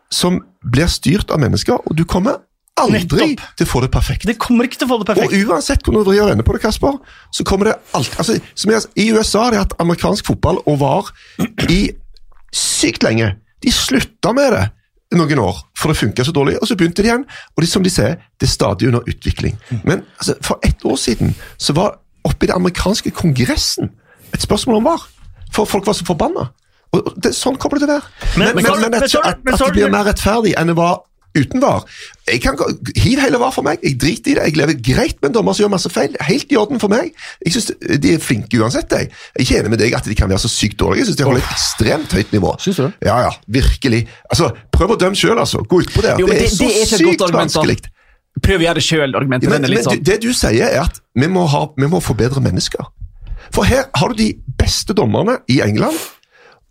som blir styrt av mennesker, og du kommer aldri Nettopp. til å få det perfekt. Det kommer ikke til å få det perfekt. Og uansett hvordan du vrir og vender på det, Kasper, så kommer det alltid altså, som jeg, I USA har de hatt amerikansk fotball og var i sykt lenge. De slutta med det noen år, for det funka så dårlig, og så begynte de igjen. Og det, som de sier, det er stadig under utvikling. Men altså, for ett år siden så var oppe i det amerikanske kongressen et spørsmål om var. For folk var så forbanna. Og det, sånn kommer det til å være. Men- Men, men men, men, at, at, at det blir mer rettferdig enn det var uten var. Jeg kan, Hiv hele var for meg. Jeg driter i det. Jeg lever greit med en dommer som gjør masse feil. Helt i orden for meg. Jeg synes De er flinke uansett. Jeg Jeg er ikke enig med deg at de kan være så sykt dårlige. Jeg synes de holder et ekstremt høyt nivå. Synes du? Ja, ja, virkelig. Altså, Prøv å dømme sjøl, altså. Gå utpå der. Jo, det, det- er det er så ikke et godt sykt vanskelig. Prøv å gjøre det sjøl-argumentet. Ja, men, er sånn. det du sier, er at vi må, ha, vi må få bedre mennesker. For her har du de beste dommerne i England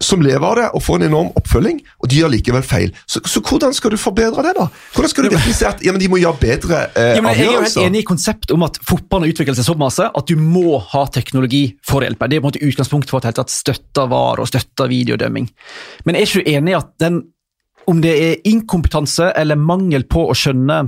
som lever av det og får en enorm oppfølging, og de gjør likevel feil. Så, så hvordan skal du forbedre det, da? Hvordan skal du si at ja, men de må gjøre bedre eh, Ja, men jeg er jo helt enig i konseptet om at fotballen har utviklet seg så masse at du må ha teknologi for å hjelpe. Det er på en måte utgangspunktet for at helt støtter VAR og støtter videodømming. Men er ikke du enig i at den, om det er inkompetanse eller mangel på å skjønne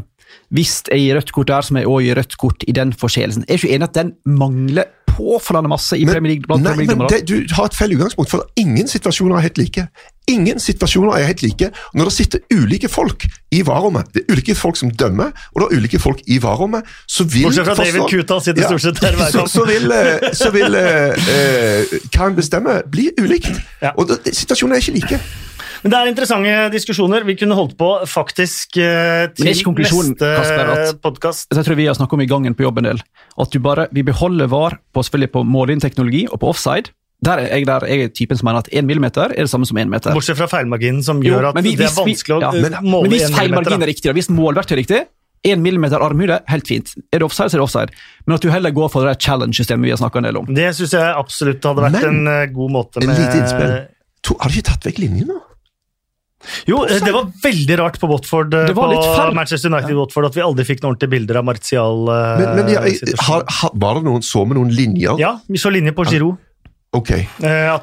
hvis jeg gir rødt kort der, som jeg også gir rødt kort i den forseelsen, er ikke du enig i at den mangler påfallende masse i Premier League? Blant nei, Premier men League men det, du har et feil utgangspunkt, for ingen situasjoner er helt like. Ingen situasjoner er helt like. Når det sitter ulike folk i varerommet, det er ulike folk som dømmer, og det er ulike folk i varerommet, så vil Bortsett fra David Kuta sitter stort sett der hver så, så vil, eh, så vil eh, eh, hva en bestemmer, bli ulikt. Ja. Og det, situasjonene er ikke like. Men det er interessante diskusjoner. Vi kunne holdt på faktisk eh, til neste podkast. Så jeg tror vi har snakket om i gangen på jobb en del, at du bare, vi beholder VAR på, på målinnteknologi og på offside. Der er jeg, der jeg er typen som mener at én millimeter er det samme som én meter. Bortsett fra feilmarginen, som Jo, gjør at vi- det er vanskelig å ja, eh, men- måle Men hvis i en millimeter, feilmargin da. er riktig, da, hvis målverktøy er riktig, én millimeter armhule, helt fint. Er det offside, så er det offside. Men at du heller går for det challenge-systemet vi har snakket en del om. Det syns jeg absolutt hadde vært Men- en eh, god måte En med lite innspill. To, har du ikke tatt vekk linjen nå? Jo, det var veldig rart på Watford eh, Det var litt på. Manchester United-Watford at vi aldri fikk noen ordentlige bilder av Martial. eh, Men, men ja, har- har, var det noen så med noen linjer? Ja, vi så linjer på Giroud. Ok, eh,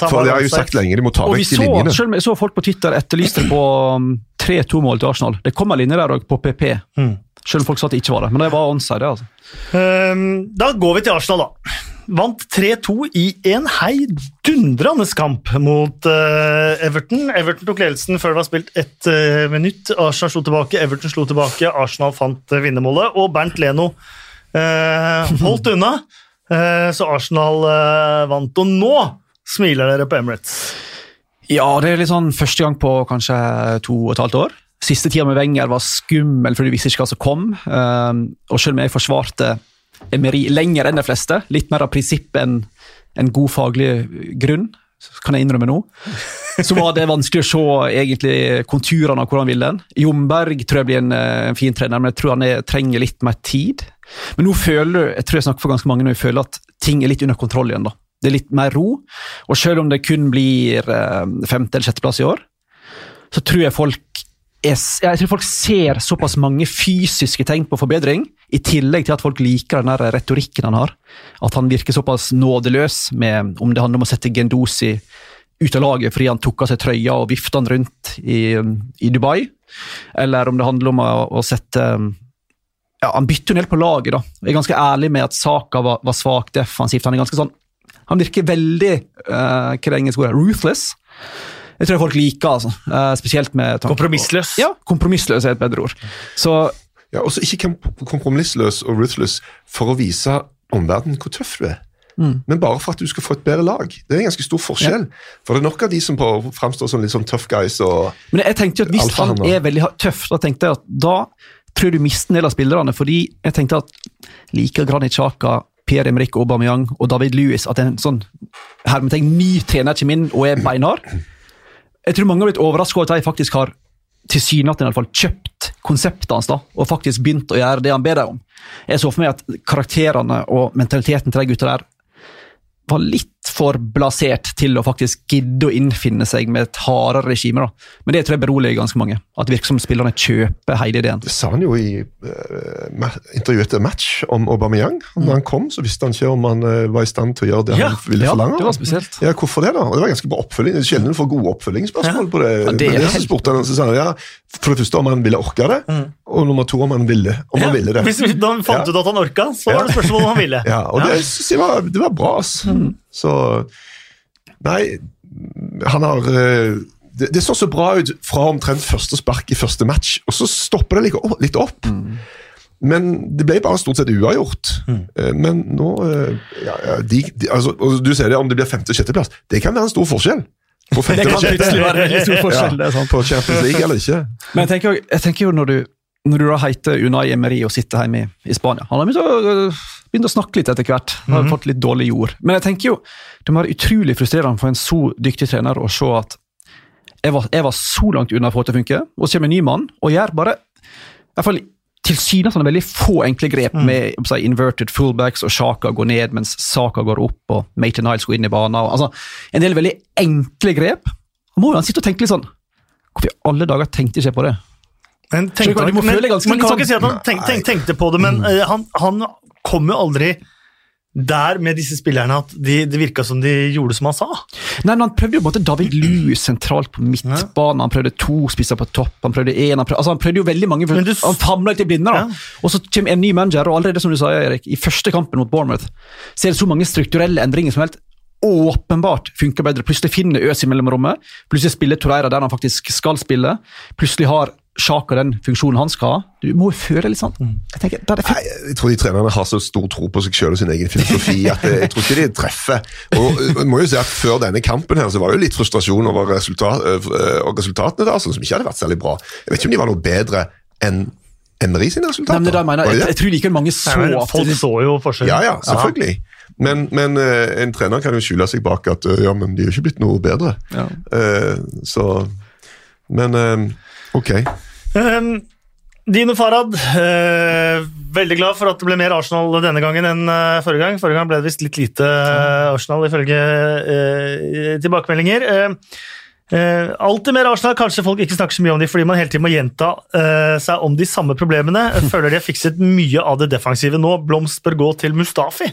for det har jeg jo sagt lenge, de må ta Og vekk de så, linjene. selv om jeg så folk på Twitter etterlyste på um, 3-2-mål til Arsenal. Det kommer linjer der òg, på PP. Mm. Selv om folk sa at det ikke var det. Men det var onside, det, altså. Um, Da går vi til Arsenal, da. Vant 3-2 i en heidundrende kamp mot uh, Everton. Everton tok ledelsen før det var spilt ett uh, minutt. Arsenal slo tilbake, Everton slo tilbake. Arsenal fant uh, vinnermålet, og Bernt Leno holdt unna. Så Arsenal vant, og nå smiler dere på Emirates. Ja, det er litt sånn første gang på kanskje to og et halvt år. Siste tida med Wenger var skummel, for du visste ikke hva som kom. Og selv om jeg forsvarte Emery lenger enn de fleste, litt mer av prinsipp enn en god faglig grunn, kan jeg innrømme nå, så var det vanskelig å se egentlig konturene av hvor han ville den. Jomberg tror jeg blir en, eh, en fin trener, men jeg tror han er, trenger litt mer tid. Men nå føler jeg tror jeg snakker for ganske mange nå, jeg føler at ting er litt under kontroll igjen. da. Det er litt mer ro, og selv om det kun blir eh, femte- eller sjetteplass i år, så tror jeg folk jeg tror folk ser såpass mange fysiske tegn på forbedring, i tillegg til at folk liker den der retorikken han har. At han virker såpass nådeløs med om det handler om å sette Gendosi ut av laget fordi han tok av seg trøya og vifta han rundt i, i Dubai, eller om det handler om å, å sette ja, Han bytter jo en del på laget. da. Jeg er ganske ærlig med at Saka var, var svak defensivt. Han er ganske sånn, han virker veldig uh, hva det engelske ordet, ruthless. Jeg tror folk liker altså. Uh, spesielt med tanke Kompromissløs. Ja, kompromissløs er et bedre ord. Så Ja, også ikke kompromissløs og ruthless for å vise omverdenen hvor tøff du er. Mm. Men bare for at du skal få et bedre lag. Det er en ganske stor forskjell. For det er nok av de som framstår som litt sånn tough guys og Men jeg tenkte jo at hvis han er veldig tøff, da tenkte jeg at da tror jeg du mister en del av spillerne. Fordi jeg tenkte at liker Granit Xhaka, Per Emrik Aubameyang og David Lewis at en sånn hermetegn ny trener kommer inn og er beinhard Jeg tror mange har blitt overrasket over at de faktisk har tilsynelatende i alle fall kjøpt konseptet hans da, og faktisk begynt å gjøre det han ber dem om. Jeg så for meg at karakterene og mentaliteten til de gutta der var litt for blasert til å faktisk gidde å innfinne seg med et hardere regime. da. Men det tror jeg beroliger ganske mange. At det virker som spillerne kjøper hele ideen. Det sa han jo i uh, intervjuet etter match om Aubameyang. Når han kom, så visste han ikke om han uh, var i stand til å gjøre det Ja, han ville Ja, forlange. det var spesielt. Ja, Hvorfor det, da? Og det var ganske bra oppfølging. Sjelden du får gode oppfølgingsspørsmål på det. Ja, det Men det helt- spurte han, så sa han ja, For det første om han ville orke det, og nummer to om han ville, om han ville det. Hvis vi da fant Ja. ut at han orka, så var det spørsmål om han ville. Ja, og det var, det var bra, ass. Så Nei, han har eh, det, det så så bra ut fra omtrent første spark i første match, og så stopper det litt opp. Mm. Men det ble bare stort sett uavgjort. Mm. Men nå eh, ja, ja, de, de, altså, og Du sier det om det blir femte-sjetteplass. Det kan være en stor forskjell. På femte Det kan og plutselig være veldig stor forskjell. det er sant. På Champions League eller ikke. Men jeg tenker, jeg tenker jo når du, når du da heter Unai Emery og sitter hjemme i, i Spania Han har begynt å, øh, begynt å snakke litt etter hvert. Han har fått litt dårlig jord. Men jeg tenker jo, det må være utrolig frustrerende for en så dyktig trener å se at jeg var, jeg var så langt unna å få til å funke, og så kommer en ny mann og gjør bare i hvert fall tilsynelatende veldig få enkle grep med si, inverted fullbacks, og Sjaka går ned mens Saka går opp, og Maitland Niles går inn i banen. og- Altså, en del veldig enkle grep. Da må jo han sitte og tenke litt sånn Hvorfor i alle dager tenkte jeg ikke på det? Men tenkte han, må men, man kan sånn- ikke si at han tenk, tenk, tenkte på det, men uh, han, han kom jo aldri der med disse spillerne at de, det virka som de gjorde som han sa. Nei, men Han prøvde jo måte David Lewis sentralt på midtbanen. Han prøvde to spisser på topp. Han prøvde en, han prøvde, altså han prøvde jo veldig mange. Du- han famla i blinde. da. Ja. Og så kommer en ny manager, og allerede som du sa, Erik, i første kampen mot Bournemouth så er det så mange strukturelle endringer som helt åpenbart funker bedre. Plutselig finner Øs i mellomrommet. Plutselig spiller Torreira der han faktisk skal spille. Plutselig har Sjaka den funksjonen han skal ha. Du må jo føle litt sånn. Jeg tenker, da er det. Nei, jeg tror de trenerne har så stor tro på seg selv og sin egen filosofi at jeg, jeg tror ikke de treffer. Og jeg må jo si at Før denne kampen her så var det jo litt frustrasjon over resultat, og resultatene, da, sånn som ikke hadde vært særlig bra. Jeg vet ikke om de var noe bedre enn Emery sine Nei, resultater. men det er det jeg, mener. Jeg, jeg tror likevel mange så Nei, men at folk de- så jo forskjellen. Ja, ja, selvfølgelig. Men, men øh, en trener kan jo skjule seg bak at ja, men de er jo ikke blitt noe bedre. Ja. Uh, så Men eh, ok. Um, Dino Farad, eh, veldig glad for at det ble mer Arsenal denne gangen enn eh, forrige gang. Forrige gang ble det visst litt lite eh, Arsenal, ifølge eh, tilbakemeldinger. Eh, eh, alltid mer Arsenal. Kanskje folk ikke snakker så mye om de fordi man hele tiden må gjenta eh, seg om de samme problemene. Føler de har fikset mye av det defensive nå. Blomst bør gå til Mustafi.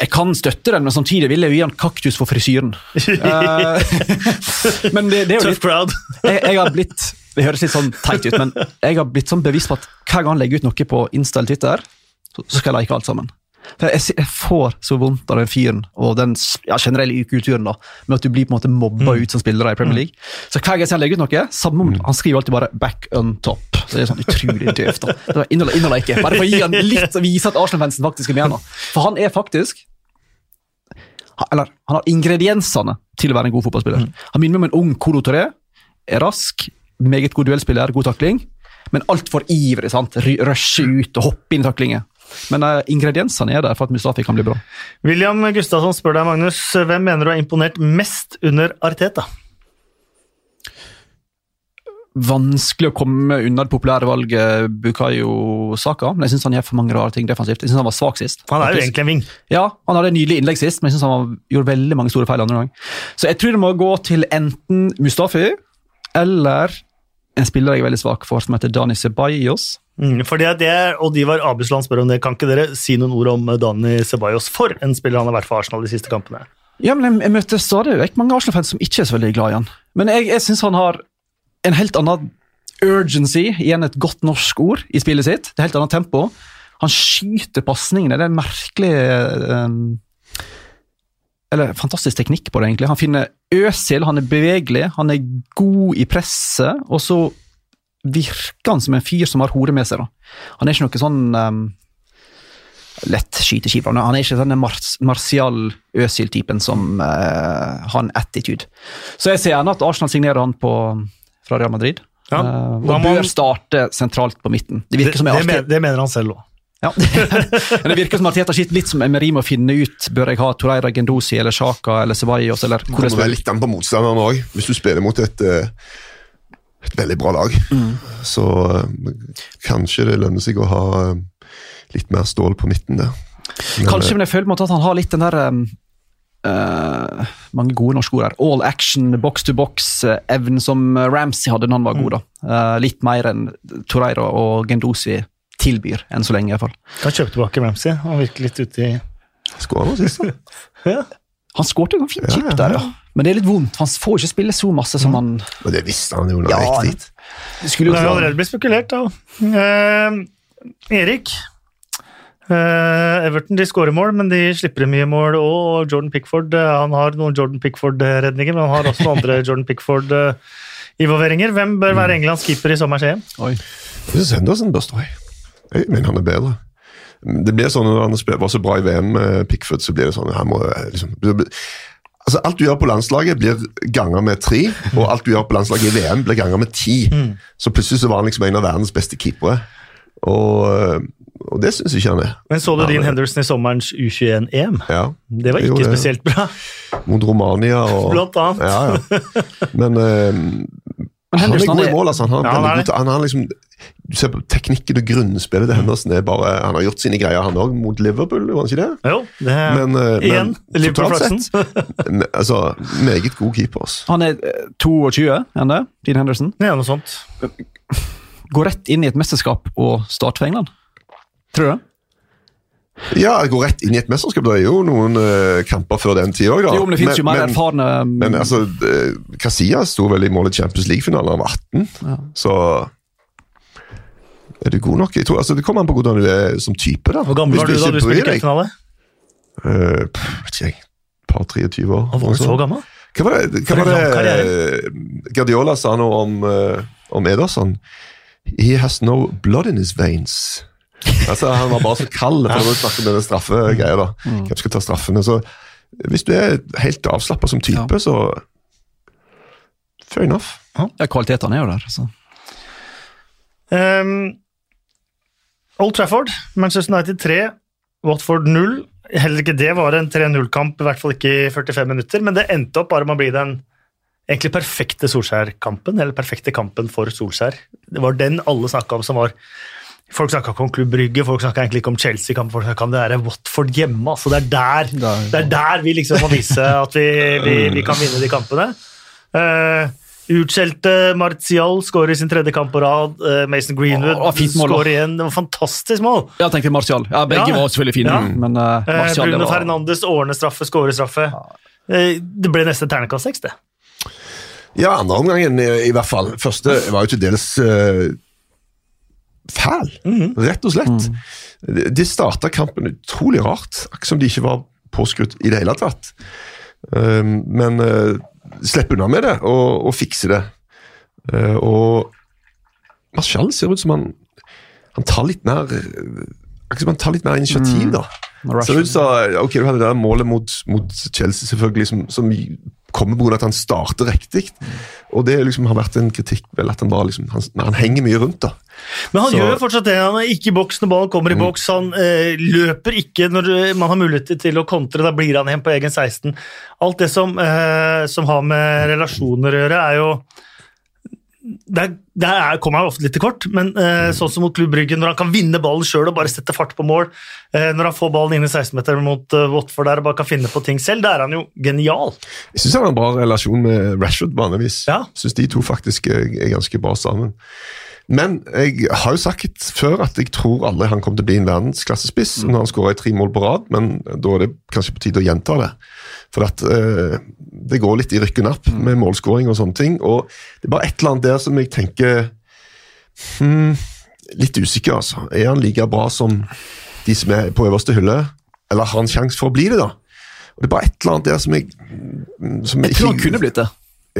Jeg kan støtte den, men samtidig vil jeg jo gi han kaktus for frisyren. Eh, men det, det er jo litt jeg, jeg har blitt Det høres litt sånn teit ut, men jeg har blitt sånn bevisst på at hver gang han legger ut noe på Insta eller Twitter, så så skal jeg like alt sammen. Jeg, får så vondt av den fyren og den ja, generelle ukulturen da, med at du blir på en måte mobba ut som spillere i Premier League. Så hver gang jeg legger ut noe, samme om, han skriver alltid bare 'back on top'. Så det er sånn utrolig døvt. da. Det inneholder, inneholder ikke. Bare for å gi han litt og vise at Arsenal-fansen faktisk er med nå. For han er faktisk eller han har ingrediensene til å være en god fotballspiller. Han minner meg om en ung Kolo Toré. Er rask, meget god duellspiller, god takling, men altfor ivrig. sant? Rushe ut og hoppe inn i taklinger. Men uh, ingrediensene er der for at Mustafi kan bli bra. William Gustavsson spør deg, Magnus, hvem mener du har imponert mest under Arteta? Vanskelig å komme unna det populære valget Bukayo Saka, men jeg syns han gjør for mange rare ting defensivt. Jeg synes han var svak sist. Han er jo egentlig en ving. Ja, han hadde en nydelig innlegg sist, men jeg synes han gjorde veldig mange store feil andre gang. Så jeg tror det må gå til enten Mustafi eller en spiller jeg er veldig svak for, som heter Dani Ceballos. Mm, for det, er det, og Divar Abusland spør om det. Kan ikke dere si noen ord om Dani Ceballos for en spiller han har vært for Arsenal de siste kampene? Ja, men jeg, jeg møter stadig vekk mange Arsenal-fans som ikke er så veldig glad i han. Men jeg, jeg syns han har en helt annen urgency, igjen et godt norsk ord, i spillet sitt. Det er helt annet tempo. Han skyter pasningene. Det er en merkelig um, Eller fantastisk teknikk på det, egentlig. Han finner Øsil, han er bevegelig, han er god i presset, og så virker han som en fyr som har hodet med seg. da. Han er ikke noe sånn um, lett skyteskive. Han er ikke sånn mars martial Øsil-typen som uh, har en attitude. Så jeg ser gjerne at Arsenal signerer han på, fra Real Madrid. Ja, uh, og man... bør starte sentralt på midten. Det Det, det, jeg men, det mener han selv òg. Ja. Men det virker som Arteta sitter litt som Emery med å finne ut bør jeg ha Toreira Gendosi eller Sjaka eller Ceballos eller Det kommer vel litt an på motstanderen òg. Hvis du spiller mot et, eh, et veldig bra lag, Så eh, kanskje det lønner seg å ha eh, litt mer stål på midten der. Men, Kanskje, eh, men jeg føler på en måte at han har litt den der um, eh, Mange gode norske ord her. All action, box to box-evnen som Ramsey hadde når han var god. da. Uh, litt mer enn Torreira og Gendosi tilbyr, enn så lenge. i hvert fall. Kan kjøpe tilbake Ramsey. Han virker litt ute i Skåra sist, da? ja. Han skåret jo fint ja, der, ja. Men det er litt vondt. Han får ikke spille så masse som han Men det visste han jo da han Ja, gikk dit. Det skulle jo har jo allerede blitt spekulert, da. Eh, Erik. Eh, Everton de skårer mål, men de slipper inn mye mål. Og Jordan Pickford eh, han har noen Jordan Pickford-redninger, men han har også noen andre Jordan Pickford-involveringer. Hvem bør være Englands keeper i sommer EM? Oi. Jeg synes Henderson bør stå i. Men han er bedre. Det blir sånn Når han var så bra i VM med Pickford, så blir det sånn må liksom, altså Alt du gjør på landslaget, blir ganger med tre, og alt du gjør på landslaget i VM, blir ganger med ti. Så plutselig så var han liksom en av verdens beste keepere. Og, og det syns ikke han er. Men Så du Dean Henderson i sommerens U21-EM? Ja, Det var ikke det- spesielt bra, Mot Romania og blant annet. Ja, ja. Men uh, Men han er god i er- mål. altså. Han har, Ja, han veldig er til- han har liksom, du ser på teknikken og grunnspillet til Henderson. er bare, Han har gjort sine greier, han òg, mot Liverpool, var han ikke det? Jo, det Men, eh, Igjen, men totalt Liverpool-flaksen. sett, altså, meget god keeper. altså. Han er eh, 22, er det? Dean Henderson. Ja, noe sånt. Går rett inn i et mesterskap og start for England. Tror du det? Ja, gå rett inn i et mesterskap. Det er jo noen uh, kamper før den tid òg, da. Jo, men det finnes jo mer men, erfarne um, men altså, eh, Casillas sto vel i mål i Champions League-finalen han var 18, Ja. så er du god nok? Jeg tror, altså, det kommer an på hvordan du er som type. da. Hvor gammel var du da du spilte cupfinale? eh, pff, vet ikke jeg, par 23 år. Han var du så gammel? Hva var det, hva var det Guardiola sa nå om, uh, om Ederson? He has no blood in his veins. Altså, Han var bare så kald for å snakke om denne straffegreia. da. Mm. Hvem skal ta straffene? Så Hvis du er helt avslappa som type, Ja. så Fair enough. ja, Kvalitetene er jo der. Så. Um, Old Trafford, Manchester United 3, Watford 0. Heller ikke det var en 3-0-kamp, i hvert fall ikke i 45 minutter, men det endte opp bare med å bli den egentlig perfekte Solskjær-kampen, eller perfekte kampen for Solskjær. Det var den alle snakka om som var Folk snakka ikke om Klubb Brygge, folk snakka egentlig ikke om Chelsea-kampen, folk snakka om det der Watford hjemme. altså Det er Der- det er der vi liksom må vise at vi, vi, vi kan vinne de kampene. Uh, Utskjelte Martial skårer i sin tredje kamp på rad. eh, Mason Greenwood Åh, fint mål, skårer igjen. Det var fantastisk mål. Ja, tenkte Martial. Ja, Begge Ja. var selvfølgelig fine, Ja. men uh, Martial Bruno var, Fernandes ordner straffe, skårer straffe. Det ble neste terningkast seks, det. Ja, andre omgangen i, i hvert fall. Første var jo til dels uh, fæl, rett og slett. De, de starta kampen utrolig rart, akkurat som de ikke var påskrudd i det hele tatt. Um, men uh, slipp unna med det og, og fikse det. Uh, og Marcial ser ut som han han tar litt mer uh, akkurat som han tar litt mer initiativ, da. Mm. Ser ut som ok, du hadde det der målet mot, mot Chelsea, selvfølgelig, som, som kommer pga. at han starter riktig. Og det liksom har vært en kritikk vel at han bare liksom, han, han henger mye rundt. da. Men han Så- gjør fortsatt det. Han er ikke i boks når ballen kommer i boks. Han eh, løper ikke når eh, man har mulighet til å kontre. Da blir han igjen på egen 16. Alt det som, eh, som har med relasjoner å gjøre, er jo der, der er, kommer han ofte litt til kort, men eh, sånn som mot Klubb Brygge, når han kan vinne ballen sjøl og bare sette fart på mål, eh, når han får ballen inn i 16-meteren mot eh, Watford der og bare kan finne på ting selv, da er han jo genial. Jeg syns han har en bra relasjon med Rashford, vanligvis. Ja. Synes de to faktisk er, er ganske bra sammen. Men jeg har jo sagt før at jeg tror aldri han kommer til å bli en verdensklassespiss når han skårer tre mål på rad, men da er det kanskje på tide å gjenta det. For at eh, det går litt i rykk og napp med målskåring og sånne ting. Og det er bare et eller annet der som jeg tenker hmm, Litt usikker, altså. Er han like bra som de som er på øverste hylle, eller har han sjanse for å bli det, da? Og Det er bare et eller annet der som jeg som Jeg tror han kunne blitt det.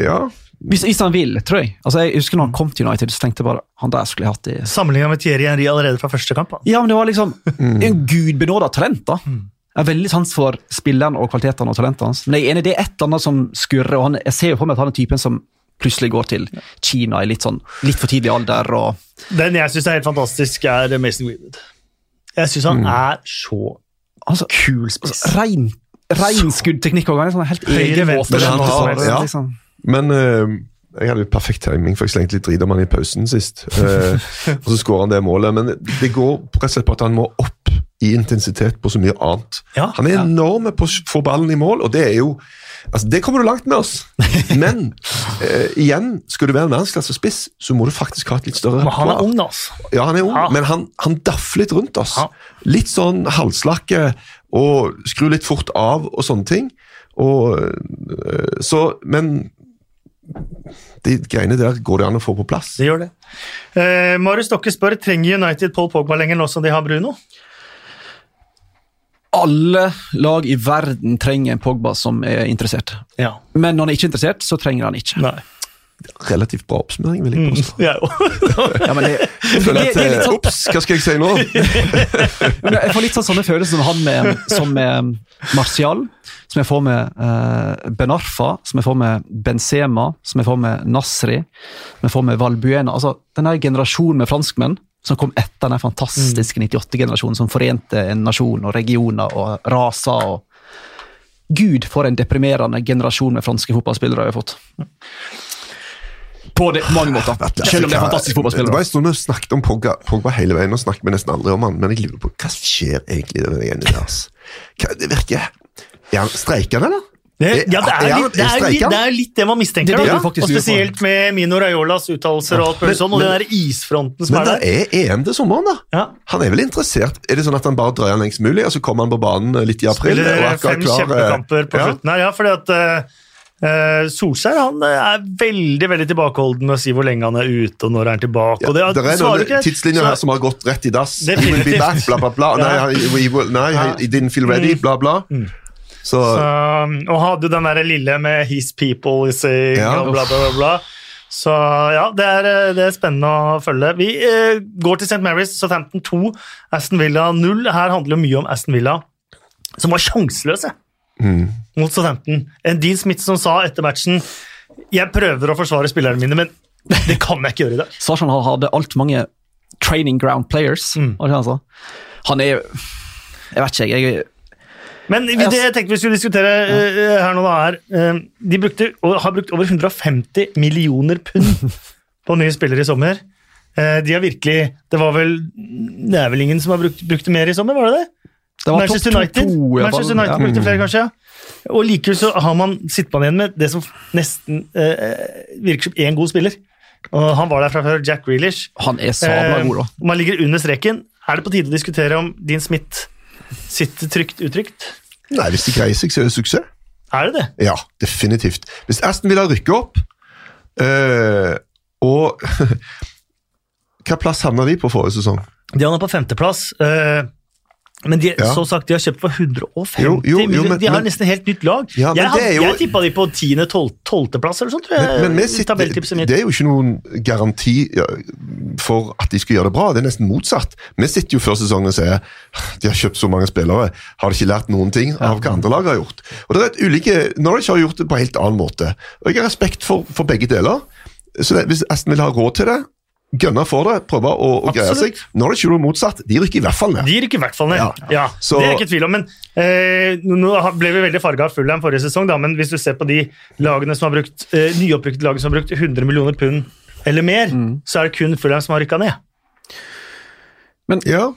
Ja, Hvis, hvis han vil, tror jeg. Altså, jeg husker når han kom til United, så tenkte jeg bare han der skulle jeg hatt i Sammenligna med Thierry Henry allerede fra første kamp. Ja, men det var liksom en gudbenåda talent, da. Jeg har veldig sans for spilleren og kvalitetene og talentet hans. Men jeg er enig, det er et eller annet som skurrer, og han, jeg ser jo for meg at han er typen som plutselig går til Kina i litt sånn litt for tidlig alder. og Den jeg syns er helt fantastisk, er Mason Greenwood. Jeg syns han er så altså, kul spiss. Rein, rein skuddteknikk og sånn helt egen måte. han har- ja. liksom. Men eh, Jeg hadde jo perfekt timing, for jeg slengte litt drit om han i pausen sist. Eh, og så skårer han det målet. Men det går rett og slett på at han må opp i intensitet på så mye annet. Ja, han er enorm på å få ballen i mål, og det er jo Altså, Det kommer du langt med oss, men eh, igjen, skal du være en verdensklassespiss, så må du faktisk ha et litt større Men han er ung, altså. Ja, han er ung, Ja. men han, han daffer litt rundt oss. Ja. Litt sånn halvslakke og skru litt fort av og sånne ting. Og, øh, så, men de greiene der går det an å få på plass. Det gjør det. Eh, Marius Stokke spør trenger United Paul Pogba lenger nå som de har Bruno. Alle lag i verden trenger en Pogba som er interessert. Ja. Men når han er ikke interessert, så trenger han ikke. Nei. Relativt bra oppsummering, vil jeg påstå. Mm, òg. Ja, men det, jeg Føler at, det er eh, sånn, Ops, hva skal jeg si nå? jeg får litt sånn sånne følelser som han med, som med Martial, som jeg får med eh, Ben Arfa, som jeg får med Benzema, som jeg får med Nasri, som jeg får med Valbuena. Altså, Denne generasjonen med franskmenn som kom etter den fantastiske 98-generasjonen som forente en nasjon og regioner og raser. og Gud, for en deprimerende generasjon med franske fotballspillere vi har fått. På, det, mange måter. Selv om det er fantastisk Det var fotballspillere. en stund vi snakket om Pogba, Pogba hele veien, og snakket vi nesten aldri om han, men jeg lurer på hva skjer egentlig i den der? Altså? Hva, det virker Er han streikende, eller? Det, ja, det er, litt, det, er litt, det er litt det man mistenker. Det det da. og. Spesielt med Mino Raiolas uttalelser og alt mulig Men- sånn, og den men- der isfronten som Men er det der. er EM til sommeren, da. Ja. Han er vel interessert? Er det sånn at han bare drøyer lengst mulig, og så kommer han på banen litt i april? og Spiller er fem eh, kjempekamper på ja. slutten her. Ja, fordi at eh, eh, Solskjær han eh, er veldig veldig tilbakeholden med å si hvor lenge han er ute og når er han tilbake. og det, Ja, det er noen ikke. tidslinjer Så- her som har gått rett i dass. Definitivt. be back, bla, bla, bla. Nei, Ja. he- we will, nei Ja. I didn't feel ready, bla, bla. Så, Så, og hadde den der lille med 'his people is saying' Ja. bla, bla, bla. bla. Så ja, det er, eh, det er spennende å følge. Vi eh, går til St. Mary's, Southampton 2, Aston Villa 0. Her handler det mye om Aston Villa, som var sjanseløse mot Southampton. En Dean Smith som sa etter matchen 'Jeg prøver å forsvare spillerne mine, men det kan jeg ikke gjøre i dag'. Sarsan hadde altfor mange training ground players. Mm. Altså. han er Jeg vet ikke, jeg. Men det jeg tenkte vi skulle diskutere ja. her nå, da, er eh, De brukte, og har brukt over 150 millioner pund på nye spillere i sommer. Eh, de har virkelig Det var vel Det er vel ingen som har brukt, brukt det mer i sommer, var det det? Det var Manchester United, to, to, fall. Manchester United Ja. brukte flere, kanskje. ja. Og likevel så har man sitter man igjen med det som nesten eh, virker som én god spiller. Og Han var der fra før, Jack Grealish. Han er sabla Eh, god, da. Man ligger under streken. Er det på tide å diskutere om Dean Smith sitter trygt utrygt? nei, hvis de greier seg, så er det suksess. Er det det? Ja, definitivt. Hvis Aston Villa rykker opp, øh, og Hva plass havna de på forrige sesong? De havna på femteplass. eh, men de, Ja. så sagt, de har kjøpt for 150 Jo, jo, jo, men- De har men- nesten helt nytt lag. Ja, jeg jo- jeg tippa de på 10.-12.-plass eller sånn, tror jeg. Men, men sitter, det, det er jo ikke noen garanti for at de skal gjøre det bra. Det er nesten motsatt. Vi sitter jo før sesongen og sier de har kjøpt så mange spillere, har de ikke lært noen ting av hva andre lag har gjort? Og det er et ulike, Norwich har gjort det på en helt annen måte. Og Jeg har respekt for, for begge deler. Så det, Hvis Aston vil ha råd til det, gønne for det, prøve å, å greie seg. Absolutt. det ikke det motsatt. De rykker i hvert fall ned. De rykker i hvert fall ned. Ja, Ja. Så- Det er ikke tvil om. Men eh, nå ble vi veldig farga av Fulham forrige sesong, da, men hvis du ser på de lagene som har brukt eh, nyopprykkede lagene som har brukt 100 millioner pund eller mer, Mm. så er det kun Fulham som har rykka ned. Ja,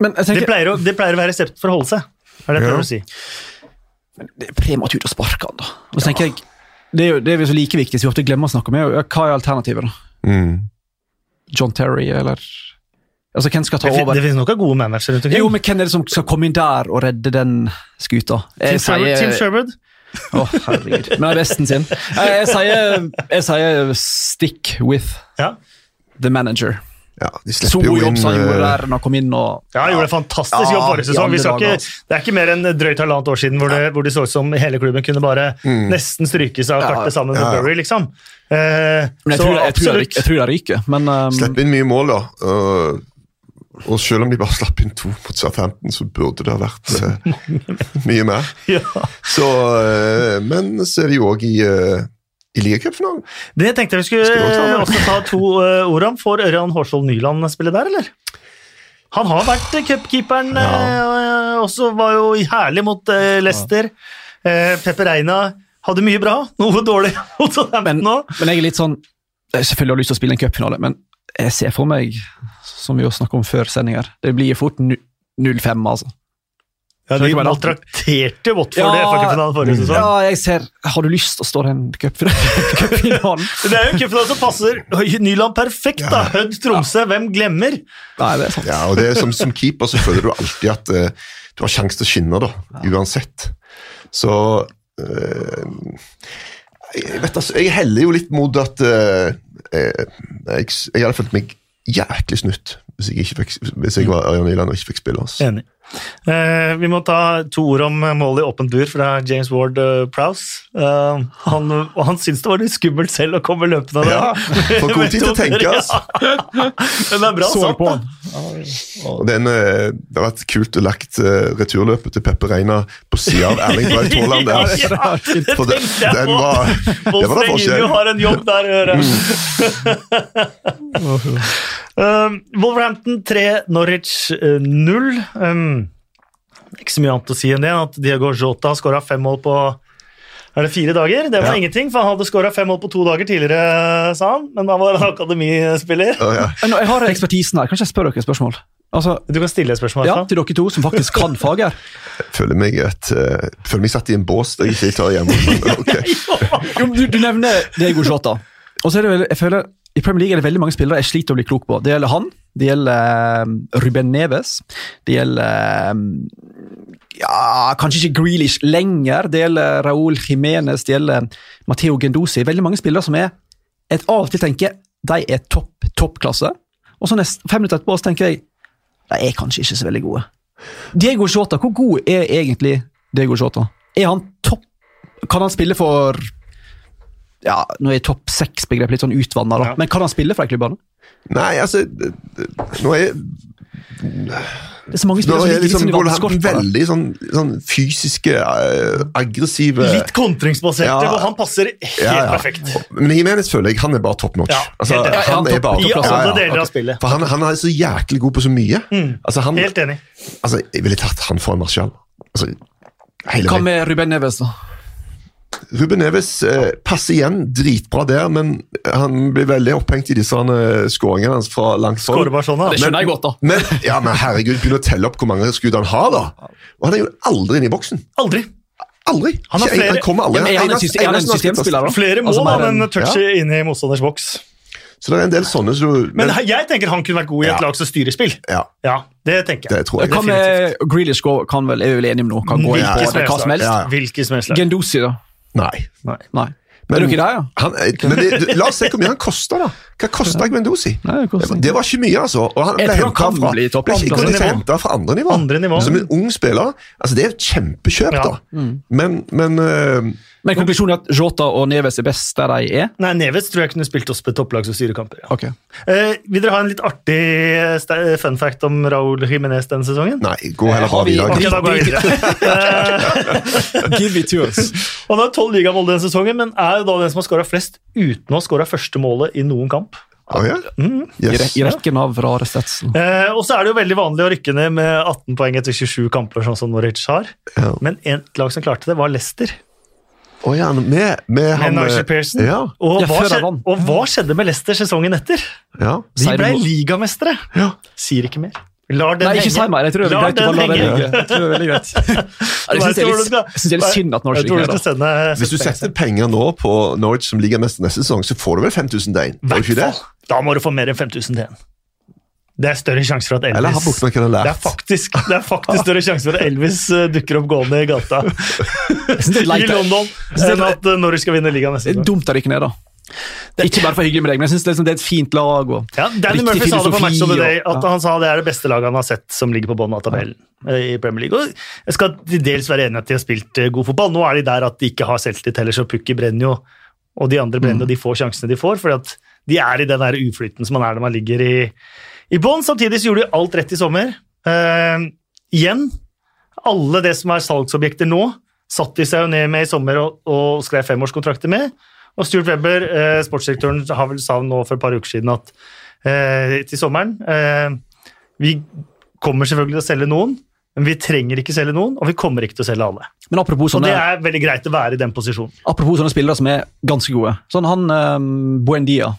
Men jeg Det pleier, å, det pleier å være resept for å holde seg. Er det jeg Ja. prøver å si. det er prematurt å sparke han, da. Og så tenker jeg, Det er jo det er jo så like viktig som vi ofte glemmer å snakke om. er Hva er alternativet? da? Mm. John Terry, eller Altså, Hvem skal ta Det, over? det finnes noen gode managere rundt omkring. Jo, men Hvem er det som skal komme inn der og redde den skuta? Tim sier. Tim Sherwood. Å, herregud. Med det vesten sin. Jeg, jeg, sier, jeg sier stick with Ja. the manager. Ja, de slipper jo god jobb inn som han gjorde eh, der når han kom inn og Ja, han gjorde en fantastisk Ja, jobb forrige i sesong. Vi skal ikke, det er ikke mer enn drøyt halvannet år siden hvor det, hvor det så ut som hele klubben kunne bare nesten strykes av kartet sammen med. Bury, liksom. Eh, Men jeg så tror, jeg, tror jeg, jeg tror det ryker. Men um, Slipp inn mye mål, da. Og, og selv om de bare slapp inn to mot Southampton, så burde det ha vært uh, mye mer. Ja. Så, uh, men så er de jo òg i, uh, i ligacupfinalen. Det tenkte jeg vi skulle skulle ta eh, også ta to uh, ord om. Får Ørjan Hårsvold Nyland spille der, eller? Han har vært eh, cupkeeperen, ja. og også var jo herlig mot eh, Leicester. Eh, Pepper Reina hadde mye bra, noe dårlig mot Southampton nå. men jeg er litt sånn jeg Selvfølgelig har lyst til å spille en cupfinale, men jeg ser for meg, som vi har snakket om før sendinger, det blir fort 0-5, altså. Ja, de maltrakterte Watford Ja. i FA-cupfinalen forrige sesong. Ja, jeg ser Har du lyst til å stå i en cupfinale? Det er jo en cupfinale som passer Nyland perfekt. da. Hødd Tromsø, hvem glemmer? Nei, det er sant. Ja, og det er som, som keeper så føler du alltid at uh, du har sjanse til å skinne, da, uansett. Så uh, jeg, vet, altså, jeg heller jo litt mot at uh, eh, jeg, jeg hadde følt meg jæklig snutt hvis jeg, ikke fikk, hvis jeg var Ørjan Nyland og ikke fikk spille. Altså. Enig. Eh, vi må ta to ord om målet i åpent bur fra James Ward uh, Prowse. Eh, han, han syntes det var litt skummelt selv å komme løpende der. Ja, for god tid til å tenke, altså. Ja. Men det er bra satt, da. Og den, eh, det har vært kult å lagt eh, returløpet til Peppe Reina på sida av Erling Braut Haaland. der. Ja, det For tenkte jeg den på. var, det var da forskjell. Mm. har en jobb der hører gjøre. um, Wolverhampton 3, Norwich eh, 0. Um, ikke så mye annet å si enn det. At Diego Jota skåra fem mål på er det fire dager? Det var Ja. ingenting, for han hadde skåra fem mål på to dager tidligere, sa han. Men da var han akademispiller. Oh, ja. Men Jeg har ekspertisen her. Kanskje jeg spør dere et spørsmål? Altså, Du kan stille et spørsmål. ja. Til dere to som faktisk kan faget. føler meg et, uh, føler meg satt i en bås der jeg ikke tar hjemme. Okay. Du, du nevner Diego Jota. Og så er det vel, jeg føler, I Premier League er det veldig mange spillere jeg sliter å bli klok på. Det gjelder han, det gjelder um, Ruben Neves, det gjelder um, ja, Kanskje ikke Grealish lenger. Det gjelder Raúl Jiménez, det gjelder Mateo Gendosi. Veldig mange spillere som er et av og til tenker de er topp, toppklasse. Og så nest, fem minutter etterpå så tenker jeg de er kanskje ikke så veldig gode. Diego Shota, hvor god er egentlig Diego Shota? Er han topp Kan han spille for ja, Nå er topp seks-begrepet litt sånn utvanna. Ja. men kan han spille for de klubbene? Nei, altså Nå er, Det er så mange spillere som er ligger liksom, liksom i Wolverhampton vannskorpa. veldig sånn, sånn fysiske, uh, aggressive Litt kontringsbaserte, Ja. og han passer helt Ja, ja. perfekt. Men Jimenez føler jeg han er bare top notch. Ja, altså, han er bare I alle ja, ja. deler av spillet. For han, han er så jæklig god på så mye. Altså, han, Helt enig. altså, jeg ville tatt han for en Martial. Altså, Hva med Ruben Neves, da? Ruben Neves eh, passer igjen dritbra der, men han blir veldig opphengt i disse eh, skåringene hans fra langt hold. Sånn. Det skjønner jeg godt, da. Men, ja, men herregud, begynn å telle opp hvor mange skudd han har, da. Og han er jo aldri inne i boksen. Aldri. Aldri. Han har en- flere- han kommer aldri. Ja, men han en Eneste- en eneste systemspiller, da? Flere mål Altså, mer en touchy ja. inn i motstanders boks. Så det er en del sånne som du Men jeg tenker han kunne vært god i et Ja. lag som styrer spill. ja, Ja, det tenker jeg. det tror jeg. Kan, Grealish gå- kan vel, er vel enige om noe, Kan gå inn på hva som helst? Ja, ja. Hvilken som helst. Gendosi, da? Nei. Nei. Nei. Men- men, du der, ja? Han, er- men det, du- la oss se hvor mye han koster, da. Hva kosta Gwendozi? Det Det var ikke mye, altså. Og han ble kan fra, bli ble ikke nivå. fra andre nivå. Andre nivå. Som en ung spiller. Altså, det er et kjempekjøp, Ja. da. Men, men øh, Men konklusjonen er at Jota og Neves er best der de er? Nei, Neves tror jeg kunne spilt oss på topplags- og styrekamper. Ja. Okay. Eh, vil dere ha en litt artig fun fact om Raúl Jiménez denne sesongen? Nei, gå heller Har bare vi- videre. Okay, da går jeg videre. Give it to us. Han har tolv ligamål denne sesongen, men er jo da den som har skåra flest uten å ha skåra første målet i noen kamp. Oh, yeah. I, Yes. re I rekken av rare statsen. Eh, og så er det jo veldig vanlig å rykke ned med 18 poeng etter 27 kamper, sånn som Norwich har. Yeah. Men et lag som klarte det, var Leicester. Å ja, med, med han Med Nigel øh, Pearson. Ja, Og, hva skjedde, og hva skjedde med Leicester sesongen etter? ja. De ble ligamestere. ja. Sier ikke mer. Lar den Nei, ikke si mer. Jeg tror det er er veldig greit. Jeg syns det er litt, synes det er litt synd at Norwich ikke er der. Hvis du setter penger nå på Norwich som ligamester neste sesong, så får du vel 5000 døgn? Da må du få mer enn 5000 til en. Det er større sjanse for at Elvis det er faktisk, det er faktisk større sjanse for at Elvis eh, dukker opp gående i gata i. London enn at eh, Norwich skal vinne ligaen neste sesong. dumt å rykke ned, da. Ikke bare for hyggelig med deg, men jeg synes det er, det er et fint lag. Og Ja, Danny Murphy sa det på Match of the Day, at han sa det er det beste laget han har sett som ligger på bunnen av tabellen ja. i Premier League. Og jeg skal til dels være enig i at de har spilt eh, god fotball. Nå er de der at de ikke har selvtillit heller, så Pukki brenner jo, og de andre brenner, og de får sjansene de får, fordi at de er i den der uflyten som man er når man ligger i, i bånn. Samtidig så gjorde de alt rett i sommer. Eh, igjen, alle det som er salgsobjekter nå, satt de seg jo ned med i sommer og, og skrev femårskontrakter med. Og Stuart Webber, eh, sportsdirektøren, har vel sa nå for et par uker siden at eh, til sommeren eh, Vi kommer selvfølgelig til å selge noen, men vi trenger ikke selge noen, og vi kommer ikke til å selge alle. Men apropos Og det er veldig greit å være i den posisjonen. apropos sånne spillere som er ganske gode. Sånn han um, Buendia.